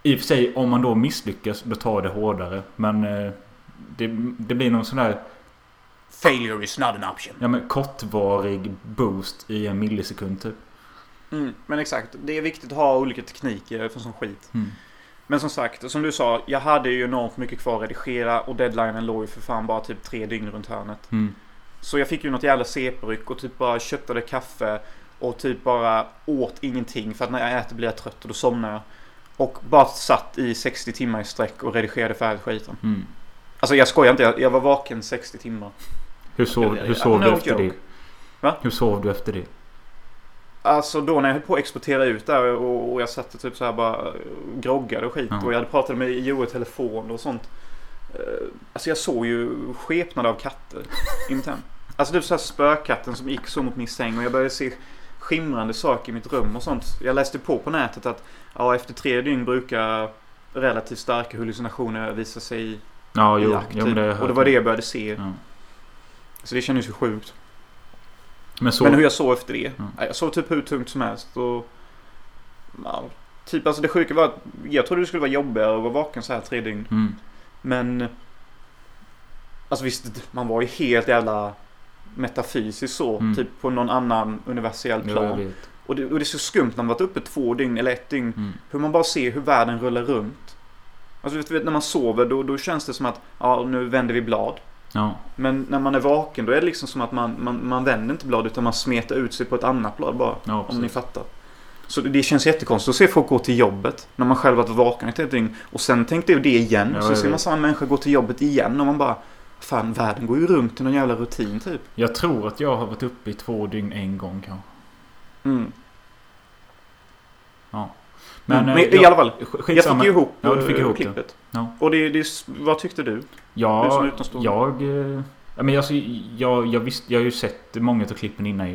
I och för sig om man då misslyckas då tar jag det hårdare. Men eh, det, det blir någon sån där Failure is not an option. ja, men kortvarig boost i en millisekund typ. Mm, men exakt. Det är viktigt att ha olika tekniker för sån skit. Mm. Men som sagt, som du sa, jag hade ju enormt mycket kvar att redigera och deadlinen låg ju för fan bara typ tre dygn runt hörnet. Mm. Så jag fick ju något jävla CP-ryck och typ bara köttade kaffe och typ bara åt ingenting för att när jag äter blir jag trött och då somnar jag. Och bara satt i 60 timmar i sträck och redigerade färdigt skiten. Mm. Alltså jag skojar inte, jag, jag var vaken 60 timmar. Hur sov, hur sov du efter joke. det? Va? Hur sov du efter det? Alltså då när jag höll på att exportera ut där och, och jag satt och typ så här bara eh, groggade och skit Ja. och jag hade pratat med Joe i telefon och sånt. Eh, Alltså jag såg ju skepnader av katter i mitt hem. Alltså typ så här spökatten som gick så mot min säng och jag började se skimrande saker i mitt rum och sånt. Jag läste på på nätet att ja, efter tre dygn brukar relativt starka hallucinationer visa sig i Ja, jo. akt. jo men det typ. och det var det jag började se. Ja. Så det kändes ju sjukt. Men så... Men hur jag sov efter det? Ja. Ja, Jag sov typ hur tungt som helst och... Ja, typ alltså det sjuka var att jag trodde det skulle vara jobbigare att vara vaken så här tre dygn. Mm. Men... Alltså visst, man var ju helt jävla metafysiskt så. Mm. Typ på någon annan universell plan. vet. och, det, och det är så skumt när man varit uppe två dygn eller ett dygn. Mm. Hur man bara ser hur världen rullar runt. Alltså vet, vet, när man sover då, då känns det som att ja, nu vänder vi blad. Ja. Men när man är vaken då är det liksom som att man, man, man vänder inte blad utan man smetar ut sig på ett annat blad bara. Ja, Om ni fattar. Så det, känns jättekonstigt att se folk gå till jobbet när man själv varit vaken ett helt dygn. Och sen tänkte jag det igen. Ja, så jag ser man samma människa gå till jobbet igen och man bara Fan världen går ju runt i någon jävla rutin typ. Jag tror att jag har varit uppe i två dygn en gång kanske. Mm. Men, Men, eh, men i jag- alla fall. Jag fick ju ihop, Ja, du fick eh, ihop klippet. Ja. Och det, det, vad tyckte du? Du Ja, utomstående. jag... eh, Ja, men alltså, jag, jag, visste, jag har ju sett många av klippen innan ju.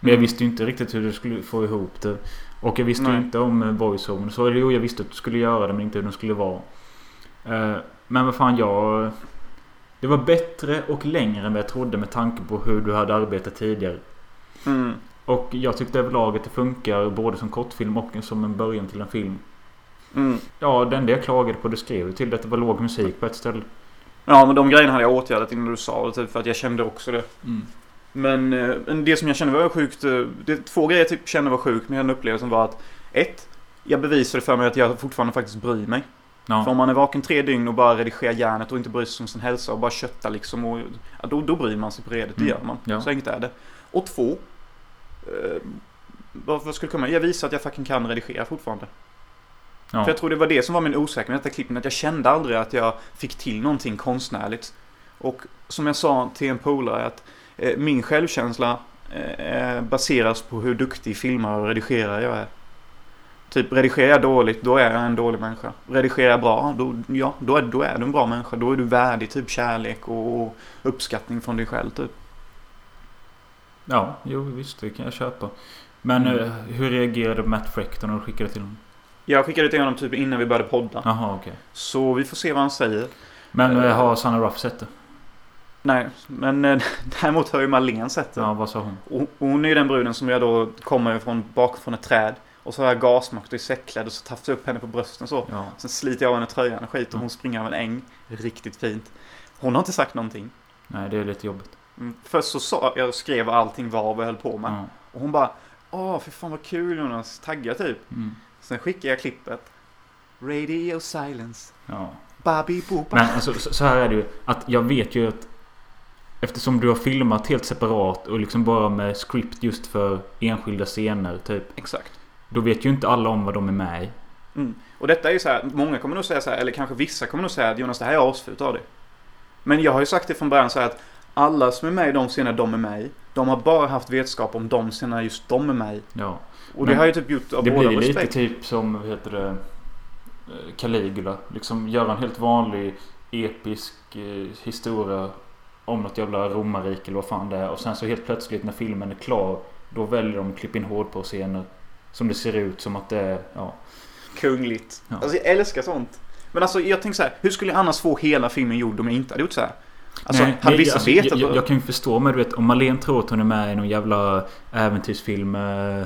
Men jag Mm. visste ju inte riktigt hur du skulle få ihop det. Och jag visste ju Nej. inte om eh, voiceover. Så jo, jag visste att du skulle göra det men inte hur den skulle vara. Men vad fan jag... Det var bättre och längre än vad jag trodde med tanke på hur du hade arbetat tidigare. Mm. Och jag tyckte överlag att det funkar både som kortfilm och som en början till en film. Mm. Ja, det enda jag klagade på, det skrev du till, att det var låg musik på ett ställe. Ja men de grejerna hade jag åtgärdat innan du sa det typ för att jag kände också det. Mm. Men eh, det som jag kände var sjukt. eh, Det är två grejer jag typ kände var sjukt med den upplevelsen var att ett, jag bevisade för mig att jag fortfarande faktiskt bryr mig. För Ja. om man är vaken tre dygn och bara redigerar hjärnet och inte bryr sig om sin hälsa och bara köttar liksom och ja, då, då bryr man sig på redet, det Mm. gör man. Ja. Så enkelt är det. Och två, eh, vad, vad skulle komma? Jag visar att jag fucking kan redigera fortfarande. Ja. För jag tror det var det som var min osäkerhet med detta klippen, att jag kände aldrig att jag fick till någonting konstnärligt. Och som jag sa till en polare att eh, min självkänsla eh, baseras på hur duktig filmare och redigerare jag är. Typ redigerar jag dåligt, då är jag en dålig människa. Redigerar jag bra, då, ja, då, är, då är du en bra människa. Då är du värdig typ kärlek och, och uppskattning från dig själv typ. Ja, jo visst det kan jag köpa. Men Mm. eh, hur reagerade Matt Freck då när du skickade till honom? Jag skickade till honom typ innan vi började podda. Jaha, okej. Så vi får se vad han säger. Men Eh. har Sanna Ruff sett det? Nej, men eh, däremot har ju Marlene sett det. Ja, vad sa hon? Och och hon är ju den bruden som jag då kommer från bakifrån ett träd. Och så har jag gasmakt och är säckklädd och så tafsar jag upp henne på brösten så. Ja. Sen sliter jag av henne tröjan och skit och hon springer av en äng. Riktigt fint. Hon har inte sagt någonting. Nej, det är lite jobbigt. Mm. Först så sa jag skrev allting vad jag höll på med. Ja. Och hon bara Åh, för fan vad kul Jonas. Tagga typ. Mm. Sen skickade jag klippet. Radio silence. ja. Babi. Men alltså, så så här är det ju. Att jag vet ju att Eftersom du har filmat helt separat och liksom bara med script just för enskilda scener typ. Exakt. Då vet ju inte alla om vad de är med i. Mm. Och detta är ju så här, många kommer nog säga så här, eller kanske vissa kommer nog säga att Jonas det här är asfult av dig. Men jag har ju sagt det från början så här att alla som är med i de scener de är med i, de har bara haft vetskap om de scener just de är med i. Ja. Och det har ju typ gjort av Det blir lite typ som, vad heter det, eh, Caligula. Liksom göra en helt vanlig episk eh, historia om något jävla romarrike eller vad fan det är. Och sen så helt plötsligt när filmen är klar då väljer de att klippa in hårdporrscener. Som det ser ut som att det är, ja. Kungligt. Ja. Alltså jag älskar sånt. Men alltså jag tänker så här, hur skulle jag annars få hela filmen gjord om jag inte hade gjort så här? Alltså Nej, hade vissa alltså, vetat jag, jag, jag kan ju förstå men du vet om Malene tror att hon är med i någon jävla äventyrsfilm eh,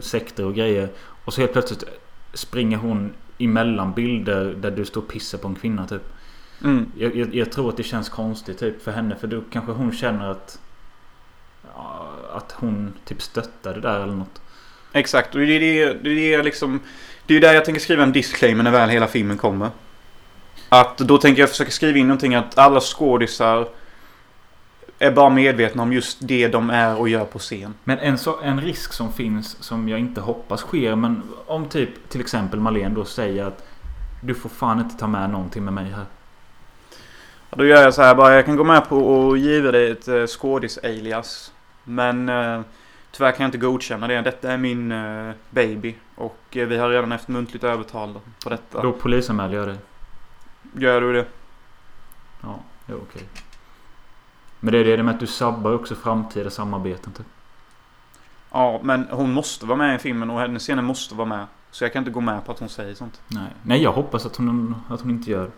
sekter och grejer. Och så helt plötsligt springer hon emellan bilder där du står och pissar på en kvinna typ. Mm. Jag, jag, jag tror att det känns konstigt typ för henne för då kanske hon känner att Att hon typ stöttar det där eller något. Exakt, och det är det, det, är liksom... Det är ju där jag tänker skriva en disclaimer när väl hela filmen kommer. Att då tänker jag försöka skriva in någonting att alla skådisar är bara medvetna om just det de är och gör på scen. Men en, så, en risk som finns som jag inte hoppas sker men om typ till exempel Malene då säger att Du får fan inte ta med någonting med mig här. Och då gör jag så här bara, jag kan gå med på att ge dig ett uh, skådis-alias. Men eh, tyvärr kan jag inte godkänna det. Detta är min eh, baby. Och eh, vi har redan efter muntligt övertal på detta. Då polisanmäler jag dig. Gör du det? Ja, det är okej. Men det är det med att du sabbar också framtida samarbeten typ. Ja, men hon måste vara med i filmen och hennes scener måste vara med. Så jag kan inte gå med på att hon säger sånt. Nej, Nej jag hoppas att hon, att hon inte gör.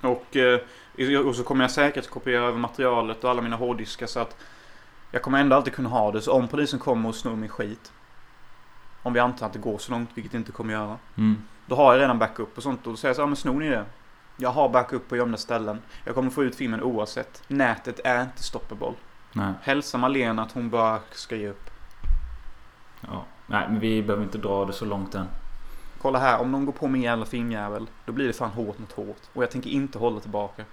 Och, eh, och så kommer jag säkerhetskopiera över materialet och alla mina hårddiskar så att jag kommer ändå alltid kunna ha det. Så om polisen kommer och snor min skit. Om vi antar att det går så långt, vilket det inte kommer göra. Mm. Då har jag redan backup och sånt. Och då säger jag så här, men snor ni det? Jag har backup på gömda ställen. Jag kommer få ut filmen oavsett. Nätet är inte stoppable. Nej. Hälsa Malena att hon bara ska ge upp. Ja. Nej, men vi behöver inte dra det så långt än. Kolla här, om någon går på min jävla filmjävel. Då blir det fan hårt mot hårt. Och jag tänker inte hålla tillbaka.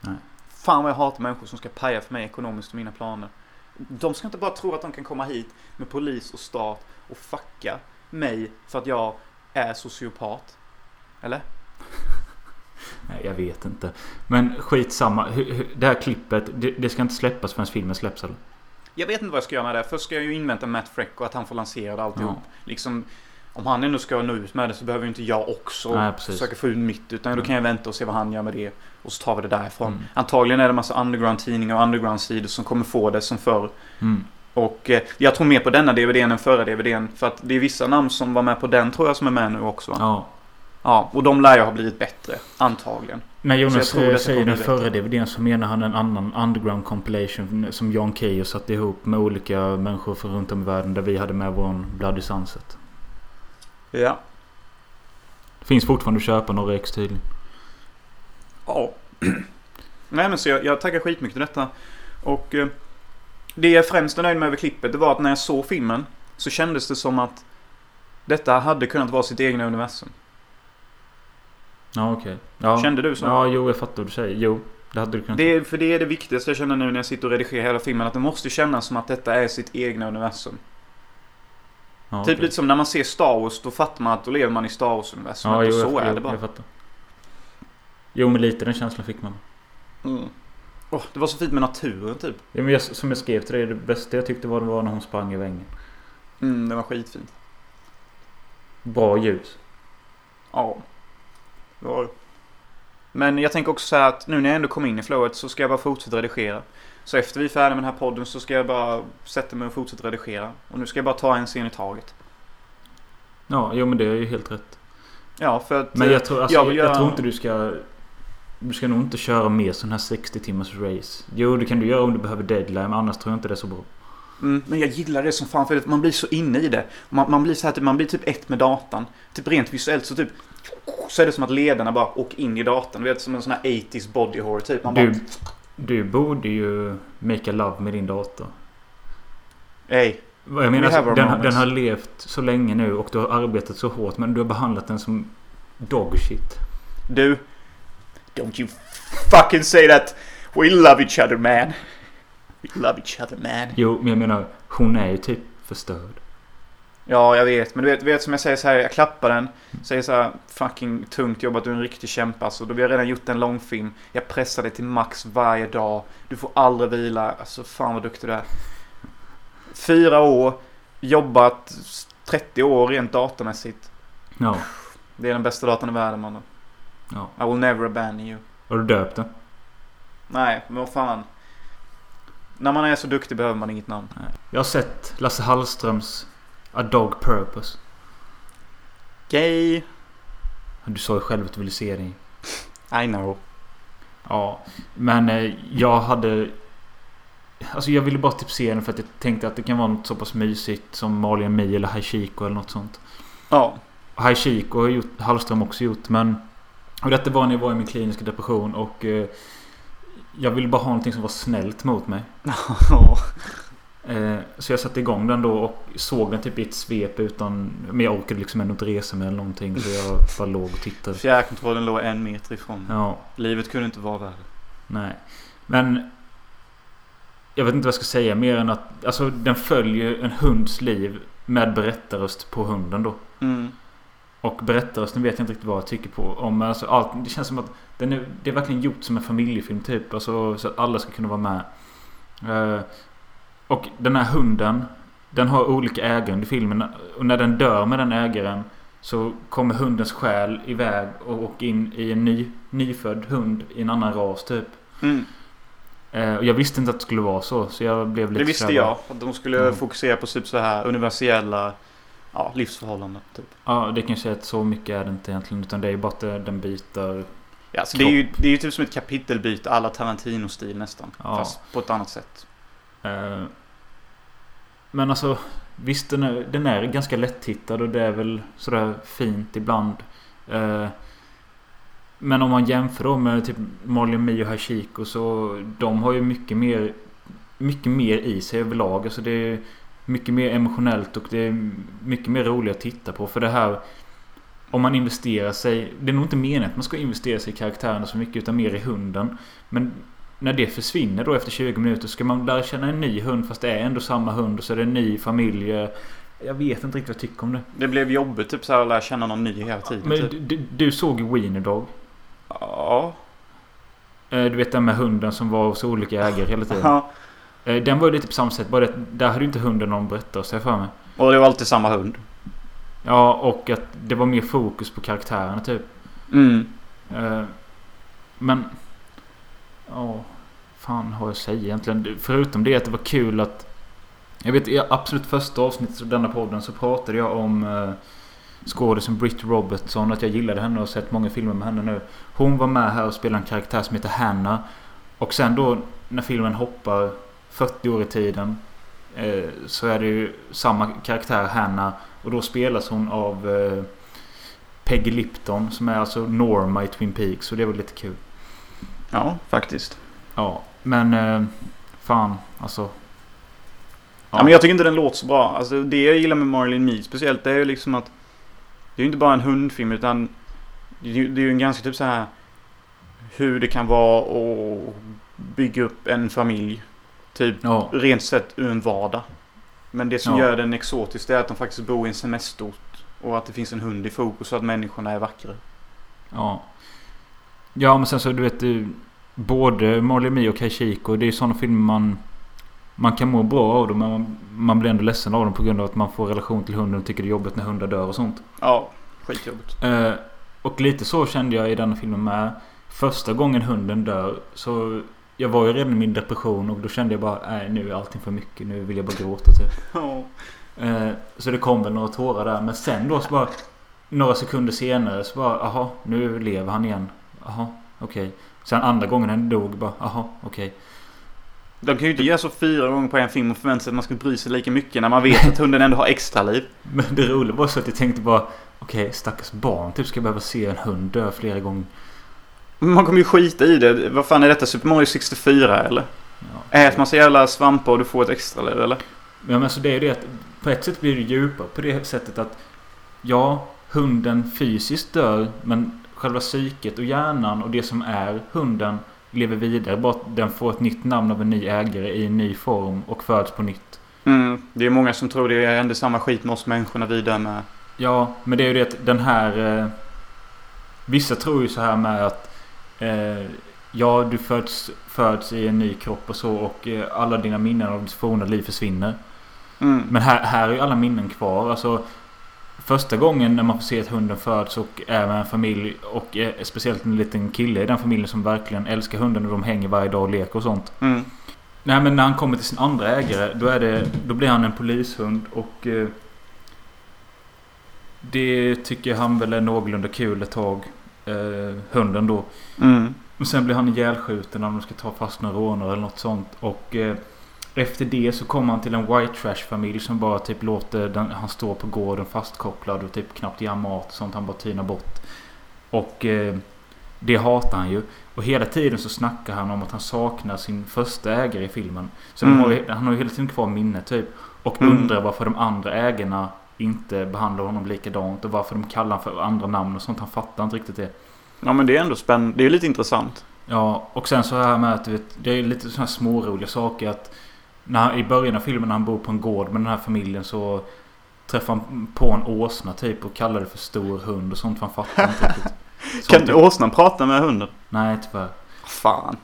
Nej. Fan vad jag hatar människor som ska paja för mig ekonomiskt och mina planer. De ska inte bara tro att de kan komma hit med polis och stat och fucka mig för att jag är sociopat. Eller? Nej, jag vet inte. Men skitsamma. Det här klippet, det, ska inte släppas förrän filmen släpps eller? Jag vet inte vad jag ska göra med det. Först ska jag ju invänta Matt Freck och att han får lansera det alltihop. Liksom, om han ändå ska nå ut med det så behöver inte jag också Nej, precis. försöka få ut mitt. Utan då Mm. kan jag vänta och se vad han gör med det. Och så tar vi det därifrån. Mm. Antagligen är det massa underground-tidningar och underground-sidor som kommer få det som förr. Mm. Och eh, jag tror mer på denna DVDn än förra DVDn. För att det är vissa namn som var med på den tror jag som är med nu också. Ja. Ja. och de lär ju ha blivit bättre. Antagligen. När Jonas tror eh, säger den förra. DVDn så menar han en annan underground compilation som John Keyyo satte ihop med olika människor från runt om i världen där vi hade med vår Bloody Sunset. Ja. Finns fortfarande att köpa några ex tydligen. Ja. Nej men så jag, jag tackar skitmycket till detta. Och eh, det jag främst är nöjd med över klippet det var att när jag såg filmen så kändes det som att detta hade kunnat vara sitt egna universum. Ja okej. Ja. Kände du så? Ja jo jag fattar vad du säger. Jo. Det hade du kunnat. Det är, för det är det viktigaste jag känner nu när jag sitter och redigerar hela filmen. Att det måste kännas som att detta är sitt egna universum. ja, Typ okej. lite som när man ser Star Wars. Då fattar man att då lever man i Star Wars-universum. Ja och jo, så jag, är jo, det bara. jag. Jo men lite den känslan fick man. Mm. Åh, det var så fint med naturen typ. Ja, men jag, som jag skrev till dig, det bästa jag tyckte var, det var när hon sprang i vängen. Mm, det var skitfint. Bra ljus. Ja. Det var det. Men jag tänker också säga att nu när jag ändå kom in i flowet så ska jag bara fortsätta redigera. Så efter vi är färdiga med den här podden så ska jag bara sätta mig och fortsätta redigera. Och nu ska jag bara ta en scen i taget. Ja, jo men det är ju helt rätt. Ja, för att... Men jag tror, alltså, jag jag, jag tror inte du ska... Du ska nog inte köra mer sån här 60 timmars race. Jo, det kan du göra om du behöver deadline, men annars tror jag inte det är så bra. Mm, men jag gillar det som fan för man blir så inne i det. Man, man blir så här, typ, man blir typ ett med datan. Typ rent visuellt så typ... Så är det som att lederna bara åker in i datorn. Du vet som en sån här 80s body horror typ. Man bara... Du, du borde ju make a love med din dator. Ey. Vad Jag menar, alltså, den, den har levt så länge nu och du har arbetat så hårt men du har behandlat den som dog shit. Du. Don't you fucking say that. We love each other man. We love each other man. Jo, men jag menar, hon är ju typ förstörd. Ja, jag vet. Men du vet, du vet som jag säger så här, jag klappar den. Säger så här, fucking tungt jobbat, du är en riktig kämpe alltså. Då har jag redan gjort en långfilm. Jag pressar dig till max varje dag. Du får aldrig vila. Alltså fan vad duktig du är. Fyra år, jobbat 30 år rent datormässigt. Ja. Det är den bästa datorn i världen mannen. Ja. I will never abandon you. Har du döpt den? Nej, men vad fan. När man är så duktig behöver man inget namn. Jag har sett Lasse Hallströms A Dog Purpose. Gay. Du sa ju själv att du ville se den. I know. Ja, men eh, jag hade... Alltså jag ville bara typ se den för att jag tänkte att det kan vara något så pass mysigt som and Me eller Hachiko eller något sånt. Ja. Hachiko har gjort, Hallström också gjort men... Och detta var när jag var i min kliniska depression och... Eh, jag ville bara ha någonting som var snällt mot mig. Eh, så jag satte igång den då och såg den typ i ett svep utan... Men jag orkade liksom ändå inte resa mig eller någonting så jag bara låg och tittade. Fjärrkontrollen låg en meter ifrån. Ja. Livet kunde inte vara värre. Nej. Men... Jag vet inte vad jag ska säga mer än att... Alltså den följer en hunds liv med berättarröst på hunden då. Mm. Och berättarrösten vet jag inte riktigt vad jag tycker på. Om, alltså, allt, det känns som att den är, det är verkligen gjort som en familjefilm typ. Alltså, så att alla ska kunna vara med. Eh, och den här hunden. Den har olika ägare under filmen. Och när den dör med den ägaren. Så kommer hundens själ iväg och åker in i en ny, nyfödd hund i en annan ras typ. Mm. Eh, och jag visste inte att det skulle vara så. Så jag blev lite Det visste jag. Att de skulle Mm. fokusera på typ så här universella ja, livsförhållanden. Typ. Ja, det kan jag säga att så mycket är det inte egentligen. Utan det är bara att den byter. Ja, så det, är ju, det är ju typ som ett kapitelbyte alla Tarantino-stil nästan. Ja. Fast på ett annat sätt. Eh, Men alltså Visst den är, den är ganska lättittad och det är väl sådär fint ibland. Eh, Men om man jämför då med typ and Me och Hachiko så de har ju mycket mer Mycket mer i sig överlag. Alltså det är mycket mer emotionellt och det är mycket mer roligt att titta på. För det här Om man investerar sig Det är nog inte meningen att man ska investera sig i karaktärerna så mycket utan mer i hunden. Men när det försvinner då efter 20 minuter ska man lära känna en ny hund fast det är ändå samma hund och så är det en ny familj. Jag vet inte riktigt vad jag tycker om det. Det blev jobbigt typ så här att lära känna någon ny hela tiden. Men typ. du, du, såg ju Wiener Dog. Ja. Eh, Du vet den med hunden som var hos olika ägare hela tiden. ja. Eh, Den var ju lite på samma sätt. Bara det, där hade ju inte hunden någon jag för mig. Och det var alltid samma hund. Ja och att det var mer fokus på karaktärerna typ. Mm. Eh, Men... Ja... Fan har jag att säga egentligen? Förutom det att det var kul att... Jag vet i absolut första avsnittet av denna podden så pratade jag om uh, skådisen Britt Robertson. Att jag gillade henne och sett många filmer med henne nu. Hon var med här och spelade en karaktär som heter Hannah. Och sen då när filmen hoppar 40 år i tiden. eh, så är det ju samma karaktär Hannah. Och då spelas hon av eh, Peggy Lipton som är alltså Norma i Twin Peaks. Så det var lite kul. Ja, faktiskt. Ja, men eh, fan alltså. Ja. men jag tycker inte den låter så bra. Alltså det jag gillar med Marlene Me speciellt det är ju liksom att det är ju inte bara en hundfilm utan det är ju, det är ju en ganska typ så här hur det kan vara att bygga upp en familj. Typ Ja, rent sett ur en vardag. Men det som Ja. gör den exotisk är att de faktiskt bor i en semesterort. Och att det finns en hund i fokus och att människorna är vackra. ja. Ja, men sen så du vet du. Både Marley Me och Kashiko. Det är sådana filmer man... Man kan må bra av dem men man, man blir ändå ledsen av dem på grund av att man får relation till hunden och tycker det är jobbigt när hundar dör och sånt. Ja, skitjobbigt. Eh, och lite så kände jag i denna filmen med. Första gången hunden dör så... Jag var ju redan i min depression och då kände jag bara nej nu är allting för mycket. Nu vill jag bara gråta typ. Eh, så det kom väl några tårar där. Men sen då så bara... Några sekunder senare så bara aha nu lever han igen. Jaha okej. Sen andra gången han dog bara aha okej. De kan ju inte göra så fyra gånger på en film och förvänta sig att man ska bry sig lika mycket när man vet att hunden ändå har extra liv. Men det roliga var så att jag tänkte bara okej stackars barn typ ska behöva se en hund dö flera gånger. Man kommer ju skita i det. Vad fan är detta? Super Mario 64 eller? Ja. Ät massa jävla svampar och du får ett extra liv eller? Ja men alltså det är ju det att på ett sätt blir det djupare på det sättet att ja, hunden fysiskt dör men själva psyket och hjärnan och det som är hunden lever vidare. Bara att den får ett nytt namn av en ny ägare i en ny form och föds på nytt. Mm, det är många som tror det händer samma skit med oss människor när vi dör med. Ja, men det är ju det att den här... Eh, vissa tror ju så här med att... Eh, ja, du föds, föds i en ny kropp och så och eh, alla dina minnen av ditt forna liv försvinner. Mm. Men här, här är ju alla minnen kvar. Alltså, första gången när man får se att hunden föds och är med en familj och eh, speciellt en liten kille i den familjen som verkligen älskar hunden och de hänger varje dag och leker och sånt. Mm. Nej men när han kommer till sin andra ägare då, är det, då blir han en polishund och eh, Det tycker han väl är någorlunda kul ett tag. Eh, hunden då. Mm. Och sen blir han ihjälskjuten när de ska ta fast några rånare eller något sånt. Och eh, efter det så kommer han till en white trash familj som bara typ låter den, han stå på gården fastkopplad och typ knappt ger mat och sånt. Han bara tynar bort. Och eh, det hatar han ju. Och hela tiden så snackar han om att han saknar sin första ägare i filmen. Så Mm. har, han har ju hela tiden kvar minnet typ. Och Mm. undrar varför de andra ägarna inte behandlar honom likadant. Och varför de kallar honom för andra namn och sånt. Han fattar inte riktigt det. Ja men det är ändå spännande. Det är lite intressant. Ja, och sen så här med att vet, det är lite sådana här småroliga saker att när, I början av filmen när han bor på en gård med den här familjen så träffar han på en åsna typ och kallar det för stor hund och sånt för han fattar inte riktigt. Sånt Kan typ- inte åsnan prata med hunden? Nej, tyvärr. Fan.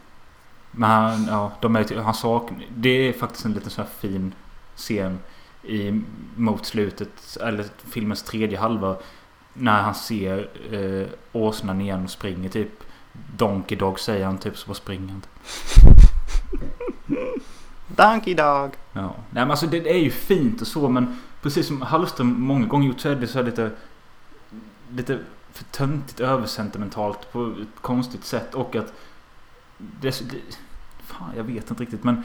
Men han, ja, de är, han saknar... Det är faktiskt en liten sån här fin scen i, mot slutet, eller filmens tredje halva. När han ser eh, åsnan igen och springer typ. Donkey Dog säger han typ så springer han. Donkey dog. Ja. Nej men alltså det är ju fint och så men precis som Hallström många gånger gjort så är det så här lite Lite för töntigt översentimentalt på ett konstigt sätt och att det, det, Fan jag vet inte riktigt men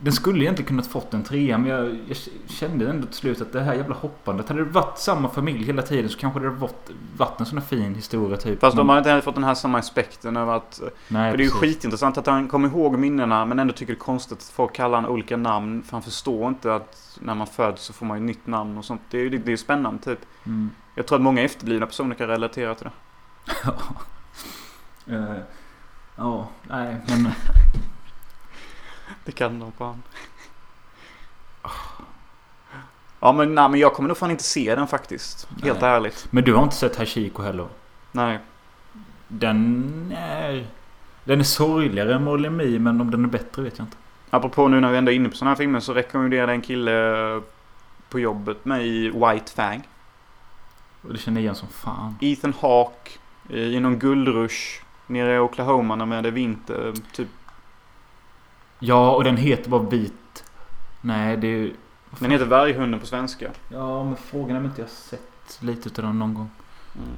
Den skulle egentligen kunnat fått en trea men jag, jag kände ändå till slut att det här jävla hoppandet Hade det varit samma familj hela tiden så kanske det hade varit, varit en sån här fin historia typ. Fast de har inte fått den här samma aspekten över att... Nej, För det är ju skitintressant att han kommer ihåg minnena men ändå tycker det är konstigt att folk kallar honom olika namn. För han förstår inte att när man föds så får man ju nytt namn och sånt. Det är ju det är spännande typ. Mm. Jag tror att många efterblivna personer kan relatera till det. Ja. Eh, Ja, nej men Det kan de fan. Ja men nej men jag kommer nog fan inte se den faktiskt. Helt Nej. ärligt. Men du har inte sett Hachiko heller? Nej. Den är... Den är sorgligare än Molly Me, men om den är bättre vet jag inte. Apropå nu när vi ändå är inne på sådana här filmer så rekommenderade en kille på jobbet mig White Fang. Och det känner jag igen som fan. Ethan Hawke eh, i någon guldrush nere i Oklahoma när det är vinter. Typ. Ja, och den heter bara Vit. Nej, det är ju... Den heter Varghunden på svenska. Ja, men frågan är om inte jag sett lite utav den någon gång. Mm.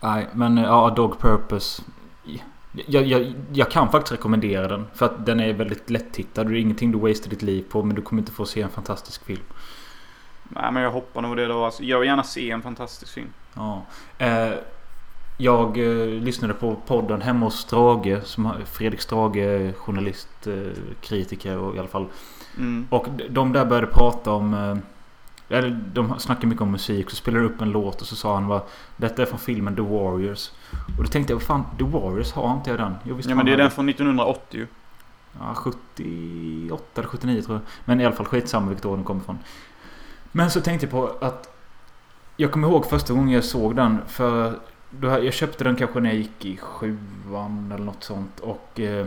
Nej, men eh, ja, Dog Purpose. Jag, jag, jag kan faktiskt rekommendera den. För att den är väldigt lättittad. Det är ingenting du wasted ditt liv på. Men du kommer inte få se en fantastisk film. Nej men jag hoppar nog det då. Alltså, jag vill gärna se en fantastisk film. Ja. Eh, jag eh, lyssnade på podden hemma hos Strage. Som Fredrik Strage, journalist, eh, kritiker och i alla fall. Mm. Och de där började prata om... Eh, eller de snackar mycket om musik. Så spelade de upp en låt och så sa han vad Detta är från filmen The Warriors. Och då tänkte jag, vad fan, The Warriors har inte jag den? Jo, visst Ja men det är den från 1980 ju. Ja, 78 eller 79 tror jag. Men i alla fall skitsamma vilket år den kommer ifrån. Men så tänkte jag på att jag kommer ihåg första gången jag såg den. För jag köpte den kanske när jag gick i sjuan eller något sånt. Och eh,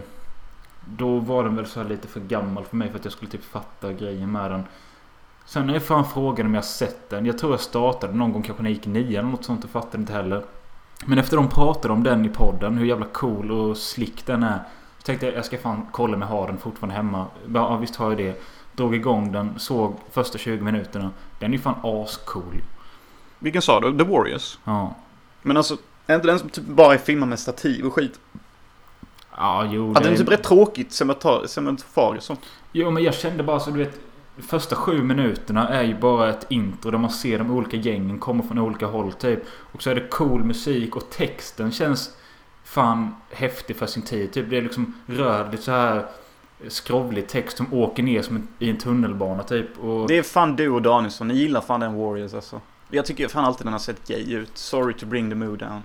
då var den väl så lite för gammal för mig för att jag skulle typ fatta grejen med den. Sen är fan frågan om jag sett den. Jag tror jag startade någon gång kanske när jag gick nian eller något sånt och fattade inte heller. Men efter de pratade om den i podden, hur jävla cool och slick den är. Så tänkte jag jag ska fan kolla om jag har den fortfarande hemma. Ja visst har jag det. Drog igång den, såg första 20 minuterna. Den är fan ascool. Vilken sa du? The Warriors? Ja. Men alltså, är inte den som typ bara är filmad med stativ och skit? Ja jo. Hade det- den typ rätt tråkigt cementar- cementofariskt så? Jo men jag kände bara så du vet. Första sju minuterna är ju bara ett intro där man ser de olika gängen komma från olika håll typ. Och så är det cool musik och texten känns fan häftig för sin tid. Typ det är liksom röd, lite så här skrovlig text som åker ner som i en tunnelbana typ. Och... Det är fan du och Danielsson, ni gillar fan den Warriors alltså. Jag tycker fan alltid den har sett gay ut. Sorry to bring the mood down.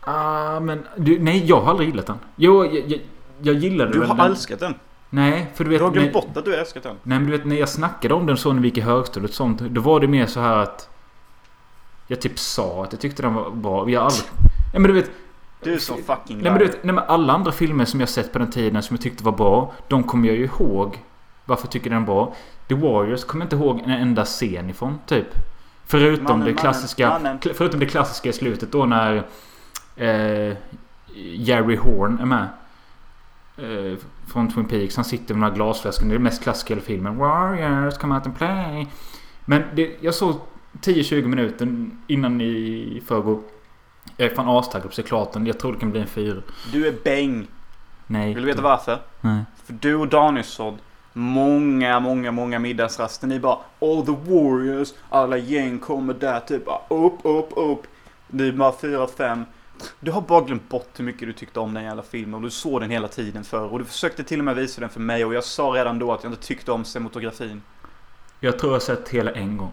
Ah, men du, nej jag har aldrig gillat den. Jo, jag, jag, jag gillade Du väl har den. älskat den. Nej, för du vet... Du har glömt när- bort att du älskat den. Nej men du vet när jag snackade om den så när vi gick i högstadiet och sånt. Då var det mer så här att... Jag typ sa att jag tyckte den var bra. Har aldrig... Ja men du vet... Du är så fucking Nej men du vet, nej, men alla andra filmer som jag sett på den tiden som jag tyckte var bra. De kommer jag ju ihåg. Varför tycker jag den är bra? The Warriors kommer jag inte ihåg en enda scen ifrån, typ. Förutom Mannen, det klassiska... mannen. Förutom det klassiska i slutet då när... Eh, Jerry Horn är med. Eh, från Twin Peaks. Han sitter med de här glasflaskorna. Det är det mest klassiska i hela filmen. Warriors, come out and play. Men det, jag såg 10-20 minuter innan i förrgår. Jag är fan astaggad på den. Jag tror det kan bli en fyra. Du är bäng. Nej. Vill du veta varför? Nej. För du och Danielsson, många, många, många middagsraster, ni bara All the warriors, alla gäng kommer där typ bara upp, upp, upp. Ni bara fyra, fem. Du har bara glömt bort hur mycket du tyckte om den jävla filmen och du såg den hela tiden förr. Och du försökte till och med visa den för mig och jag sa redan då att jag inte tyckte om cinematografin. Jag tror jag sett hela en gång.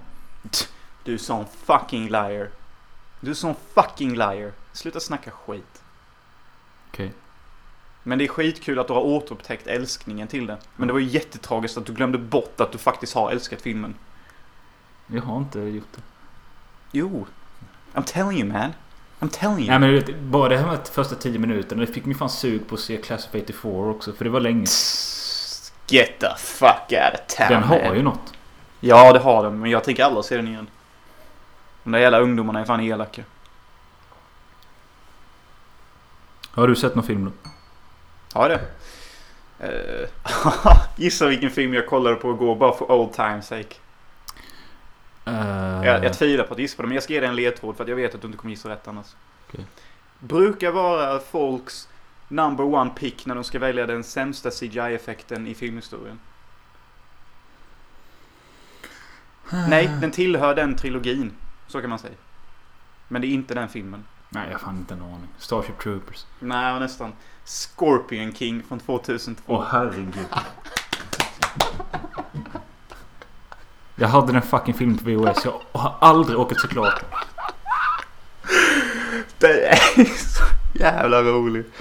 Du är sån fucking liar. Du är sån fucking liar. Sluta snacka skit. Men det är skitkul att du har återupptäckt älskningen till det. Men det var ju jättetragiskt att du glömde bort att du faktiskt har älskat filmen. Jag har inte gjort det. Jo. I'm telling you man. I'm telling you. Nej men du vet, bara det här med första 10 minuterna. Det fick mig fan sug på att se Class of 84 också. För det var länge. Get the fuck out of town Den har man. ju något. Ja det har den men jag tänker aldrig se den igen. De där jävla ungdomarna är fan elaka. Har du sett någon film då? Har det? Eh, gissa vilken film jag kollade på igår bara för old times sake. Uh, Jag, jag tvivlar på att gissa på det, men jag ska ge dig en ledtråd för att jag vet att du inte kommer gissa rätt annars. Okej. Brukar vara folks number one pick när de ska välja den sämsta CGI-effekten i filmhistorien. Nej, den tillhör den trilogin. Så kan man säga. Men det är inte den filmen. Nej, jag har fan inte en aning. Starship Troopers. Nej, nästan. Scorpion King från 2002. Åh herregud. Jag hade den fucking filmen på VHS. Jag har aldrig åkt såklart. Det är så jävla roligt.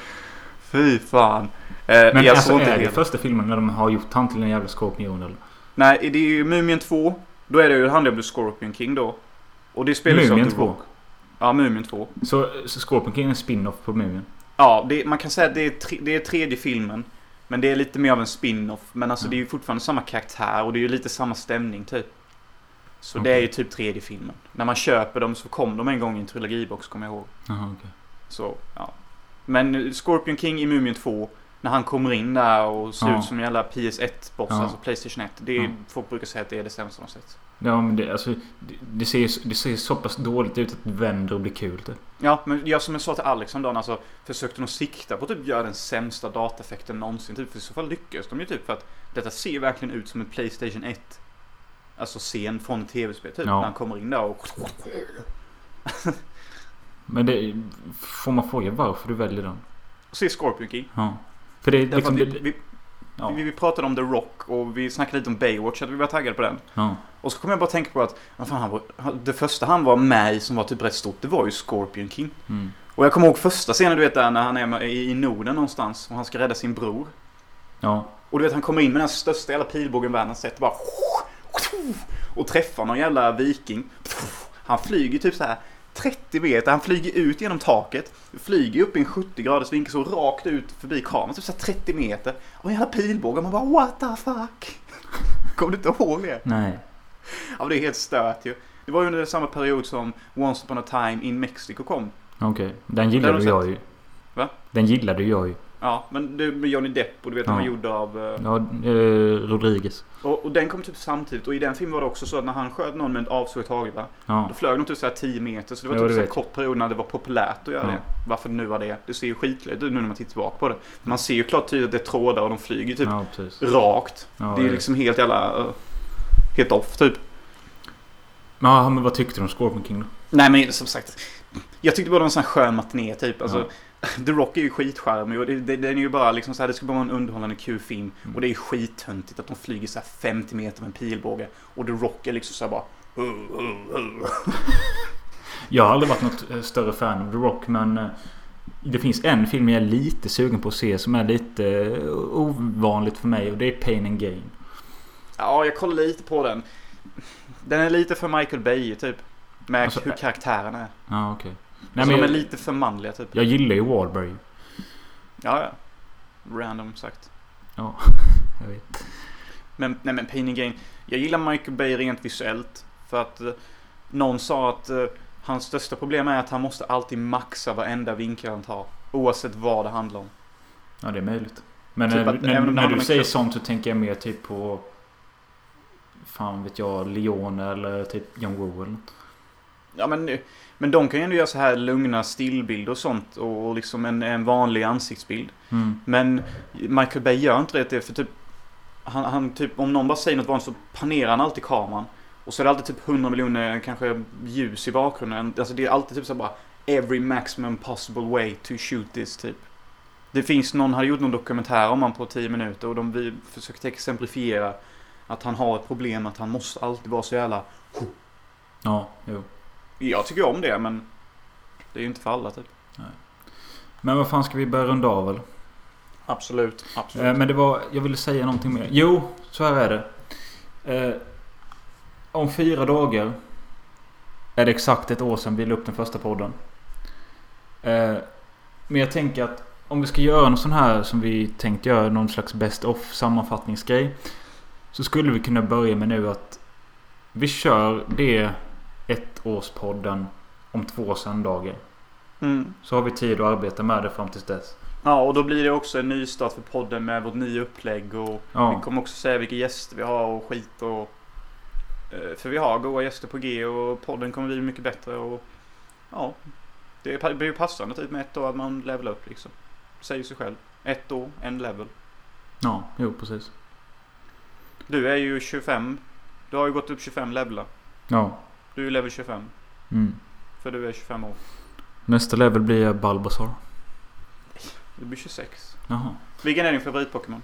Fy fan. Eh, Men jag alltså såg inte är det första filmen när de har gjort han till en jävla skorpion eller? Nej, det är ju Mumien 2. Då är det ju, handlar om The Scorpion King då. Och det spelas ju Mumien The 2? Rock. Ja, Mumien 2. Så, så Scorpion King är en spin-off på Mumien? Ja, det, man kan säga att det är, tre, det är tredje filmen. Men det är lite mer av en spin-off. Men alltså Mm. det är ju fortfarande samma karaktär och det är ju lite samma stämning typ. Så det Okej. är ju typ tredje filmen. När man köper dem så kom de en gång i en trilogibox kommer jag ihåg. Jaha okej. Så, ja. Men Scorpion King i Mumien 2. När han kommer in där och ser Ja. ut som en jävla PS1-boss, Ja. alltså Playstation 1. Det är, Ja. Folk brukar säga att det är det sämsta de sett. Ja men det, alltså, det, det, ser, det ser så pass dåligt ut att det vänder och blir kul typ. Ja, men jag som jag sa till Alex om dagen, alltså försökte de sikta på att typ göra den sämsta dataeffekten någonsin. Typ, för i så fall lyckas de ju typ för att detta ser verkligen ut som en Playstation 1. Alltså scen från tv-spel typ. Ja. När han kommer in där och... Men det, får man fråga varför du väljer den? Se Scorpion King. Ja. För det liksom... vi, ja. vi, vi pratade om The Rock och vi snackade lite om Baywatch, att vi var taggade på den. ja. Och så kom jag bara tänka på att, vad fan, han var, det första han var med i som var typ rätt stort, det var ju Scorpion King. Mm. Och jag kommer ihåg första scenen du vet där när han är i, Norden någonstans och han ska rädda sin bror. Ja. Och du vet han kommer in med den största jävla pilbågen världen sett bara och träffar någon jävla viking. Han flyger typ så här 30 meter, han flyger ut genom taket. Flyger upp i en 70 graders vinkel så rakt ut förbi kameran, typ så här 30 meter. Och en jävla pilbåge, man bara what the fuck? Kommer du inte ihåg det? Nej. Ja men det är helt stört ju. Det var ju under samma period som Once upon a time in Mexico kom. Okej. Den har gillade du jag ju. Va? Den gillade jag ju. Ja, men det med Johnny Depp och du vet Ja. han var gjord av... eh, Ja, eh, Rodriguez. Och, och den kom typ samtidigt och i den filmen var det också så att när han sköt någon med ett avsågat hagelgevär Ja. Då flög de typ såhär 10 meter så det var typ så vet kort period när det var populärt att göra Ja. det. Varför det nu var det. Det ser ju skitlöjligt ut nu när man tittar tillbaka på det. Man ser ju klart tydligt att det är trådar och de flyger typ rakt. Det är ju liksom helt jävla... uh, helt off typ. Ja, men vad tyckte du om Scorpion King då? Nej men som sagt. Jag tyckte bara det var en sån här skön matiné typ. Alltså. The Rock är ju skitcharmig och det, det, den är ju bara liksom så här, det ska bara vara en underhållande kul film. Mm. Och det är ju skittöntigt att de flyger så här 50 meter med en pilbåge. Och The Rock är liksom så här bara... "Uh, uh, uh." Jag har aldrig varit något eh, större fan av The Rock men... eh, Det finns en film jag är lite sugen på att se som är lite eh, ovanligt för mig och det är Pain and Gain. Ja, jag kollar lite på den. Den är lite för Michael Bay typ. Med Alltså, hur karaktären är. Ja, okej. Nej, Nej, men de är jag, lite för manliga typ. jag gillar ju Wahlberg. Ja, ja. Random sagt. Ja, jag vet. Men, nej men Pain and Gain. Jag gillar Michael Bay rent visuellt. För att eh, någon sa att eh, hans största problem är att han måste alltid maxa varenda vinkel han tar. Oavsett vad det handlar om. Ja, det är möjligt. Men Typ när, att när, när du säger sånt så tänker jag mer typ på... Fan vet jag, Leone eller typ John Woo eller något. Ja men, men de kan ju ändå göra så här lugna stillbilder och sånt. Och, liksom en, en vanlig ansiktsbild. Mm. Men Michael Bay gör inte det för typ han, han typ, om någon bara säger något vanligt så panerar han alltid kameran. Och så är det alltid typ 100 miljoner kanske ljus i bakgrunden. Alltså det är alltid typ så bara Every maximum possible way to shoot this typ. Det finns någon, hade gjort någon dokumentär om han på 10 minuter och de vi försökte exemplifiera att han har ett problem att han måste alltid vara så jävla... Ja, jo. Jag tycker om det men det är ju inte för alla typ. Men vad fan ska vi börja runda av eller? Absolut. Absolut. Eh, men det var... Jag ville säga någonting mer. Jo, så här är det. Eh, om fyra dagar är det exakt ett år sedan vi la upp den första podden. Eh, men jag tänker att om vi ska göra någon sån här som vi tänkt göra, någon slags best of sammanfattningsgrej. Så skulle vi kunna börja med nu att vi kör det ett årspodden om två söndagar. Mm. Så har vi tid att arbeta med det fram tills dess. Ja, och då blir det också en ny start för podden med vårt nya upplägg och Ja. vi kommer också säga vilka gäster vi har och skit och... eh, För vi har goda gäster på G och podden kommer bli mycket bättre och... Ja. Det blir ju passande typ med ett år att man levelar upp liksom. Säger sig själv. Ett år, en level. Ja, jo precis. Du är ju 25. Du har ju gått upp 25 levlar. Ja. Du är level 25. Mm. För du är 25 år. Nästa level blir Balbazar. Du blir 26. Jaha. Vilken är din favorit-Pokémon?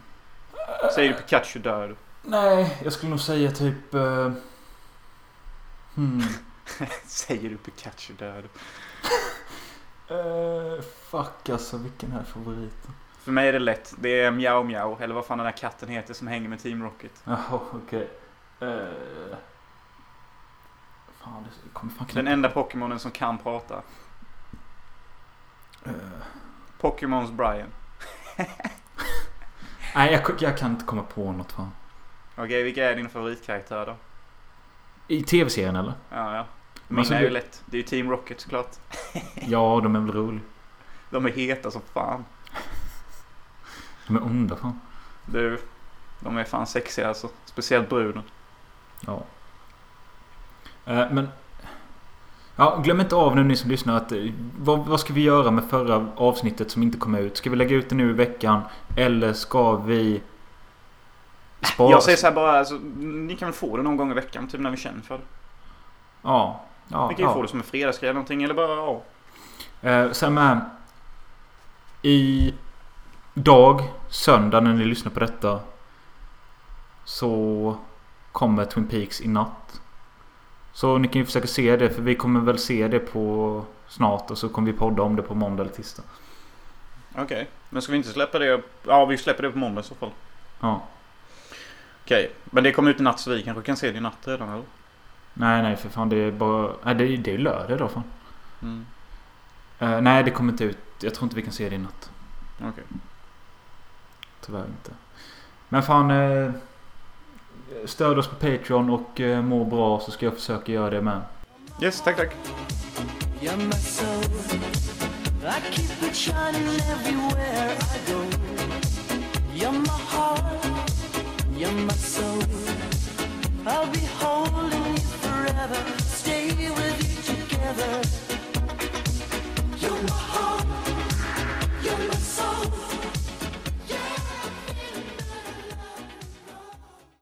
Säger du Pikachu dör du. Nej, jag skulle nog säga typ... Uh, hmm. Säger du Pikachu dör du. Eh, fuck alltså, vilken är favoriten? För mig är det lätt. Det är Miao Miao, eller vad fan den där katten heter som hänger med Team Rocket. Jaha, okej. Eh, fan, det kommer fan knappt... Den enda Pokémonen som kan prata. Eh, Pokémons Brian. nej, jag, jag kan inte komma på något fan. Okej, vilka är dina favoritkaraktär då? I tv-serien eller? Ja, ja. Men Mina alltså, är ju lätt. Det är ju Team Rocket såklart. Ja, de är väl roliga. De är heta som fan. De är onda fan. Du, de är fan sexiga alltså. Speciellt bruden. Ja. Eh, men... Ja, glöm inte av nu ni som lyssnar att eh, vad, vad ska vi göra med förra avsnittet som inte kom ut? Ska vi lägga ut det nu i veckan? Eller ska vi... Spara? Jag säger så här bara, alltså, ni kan väl få det någon gång i veckan, typ när vi känner för det. Ja. ja, Vi kan ju ja. få det som en fredagsgrej eller någonting, eller bara, ja. Eh, sen med... I dag, söndag när ni lyssnar på detta. Så kommer Twin Peaks i natt. Så ni kan ju försöka se det för vi kommer väl se det på snart och så kommer vi podda om det på måndag eller tisdag. Okej. Men ska vi inte släppa det? Ja, vi släpper det på måndag i så fall. Ja. Okej. Men det kommer ut i natt så vi kanske kan se det i natt redan eller? Nej nej för fan det är bara... Nej det är, det är lördag då fan. Mm. Eh, nej det kommer inte ut. Jag tror inte vi kan se det i natt. Okej. Tyvärr inte. Men fan... Eh, stöd oss på Patreon och eh, må bra så ska jag försöka göra det med. Yes, tack tack. You're my heart.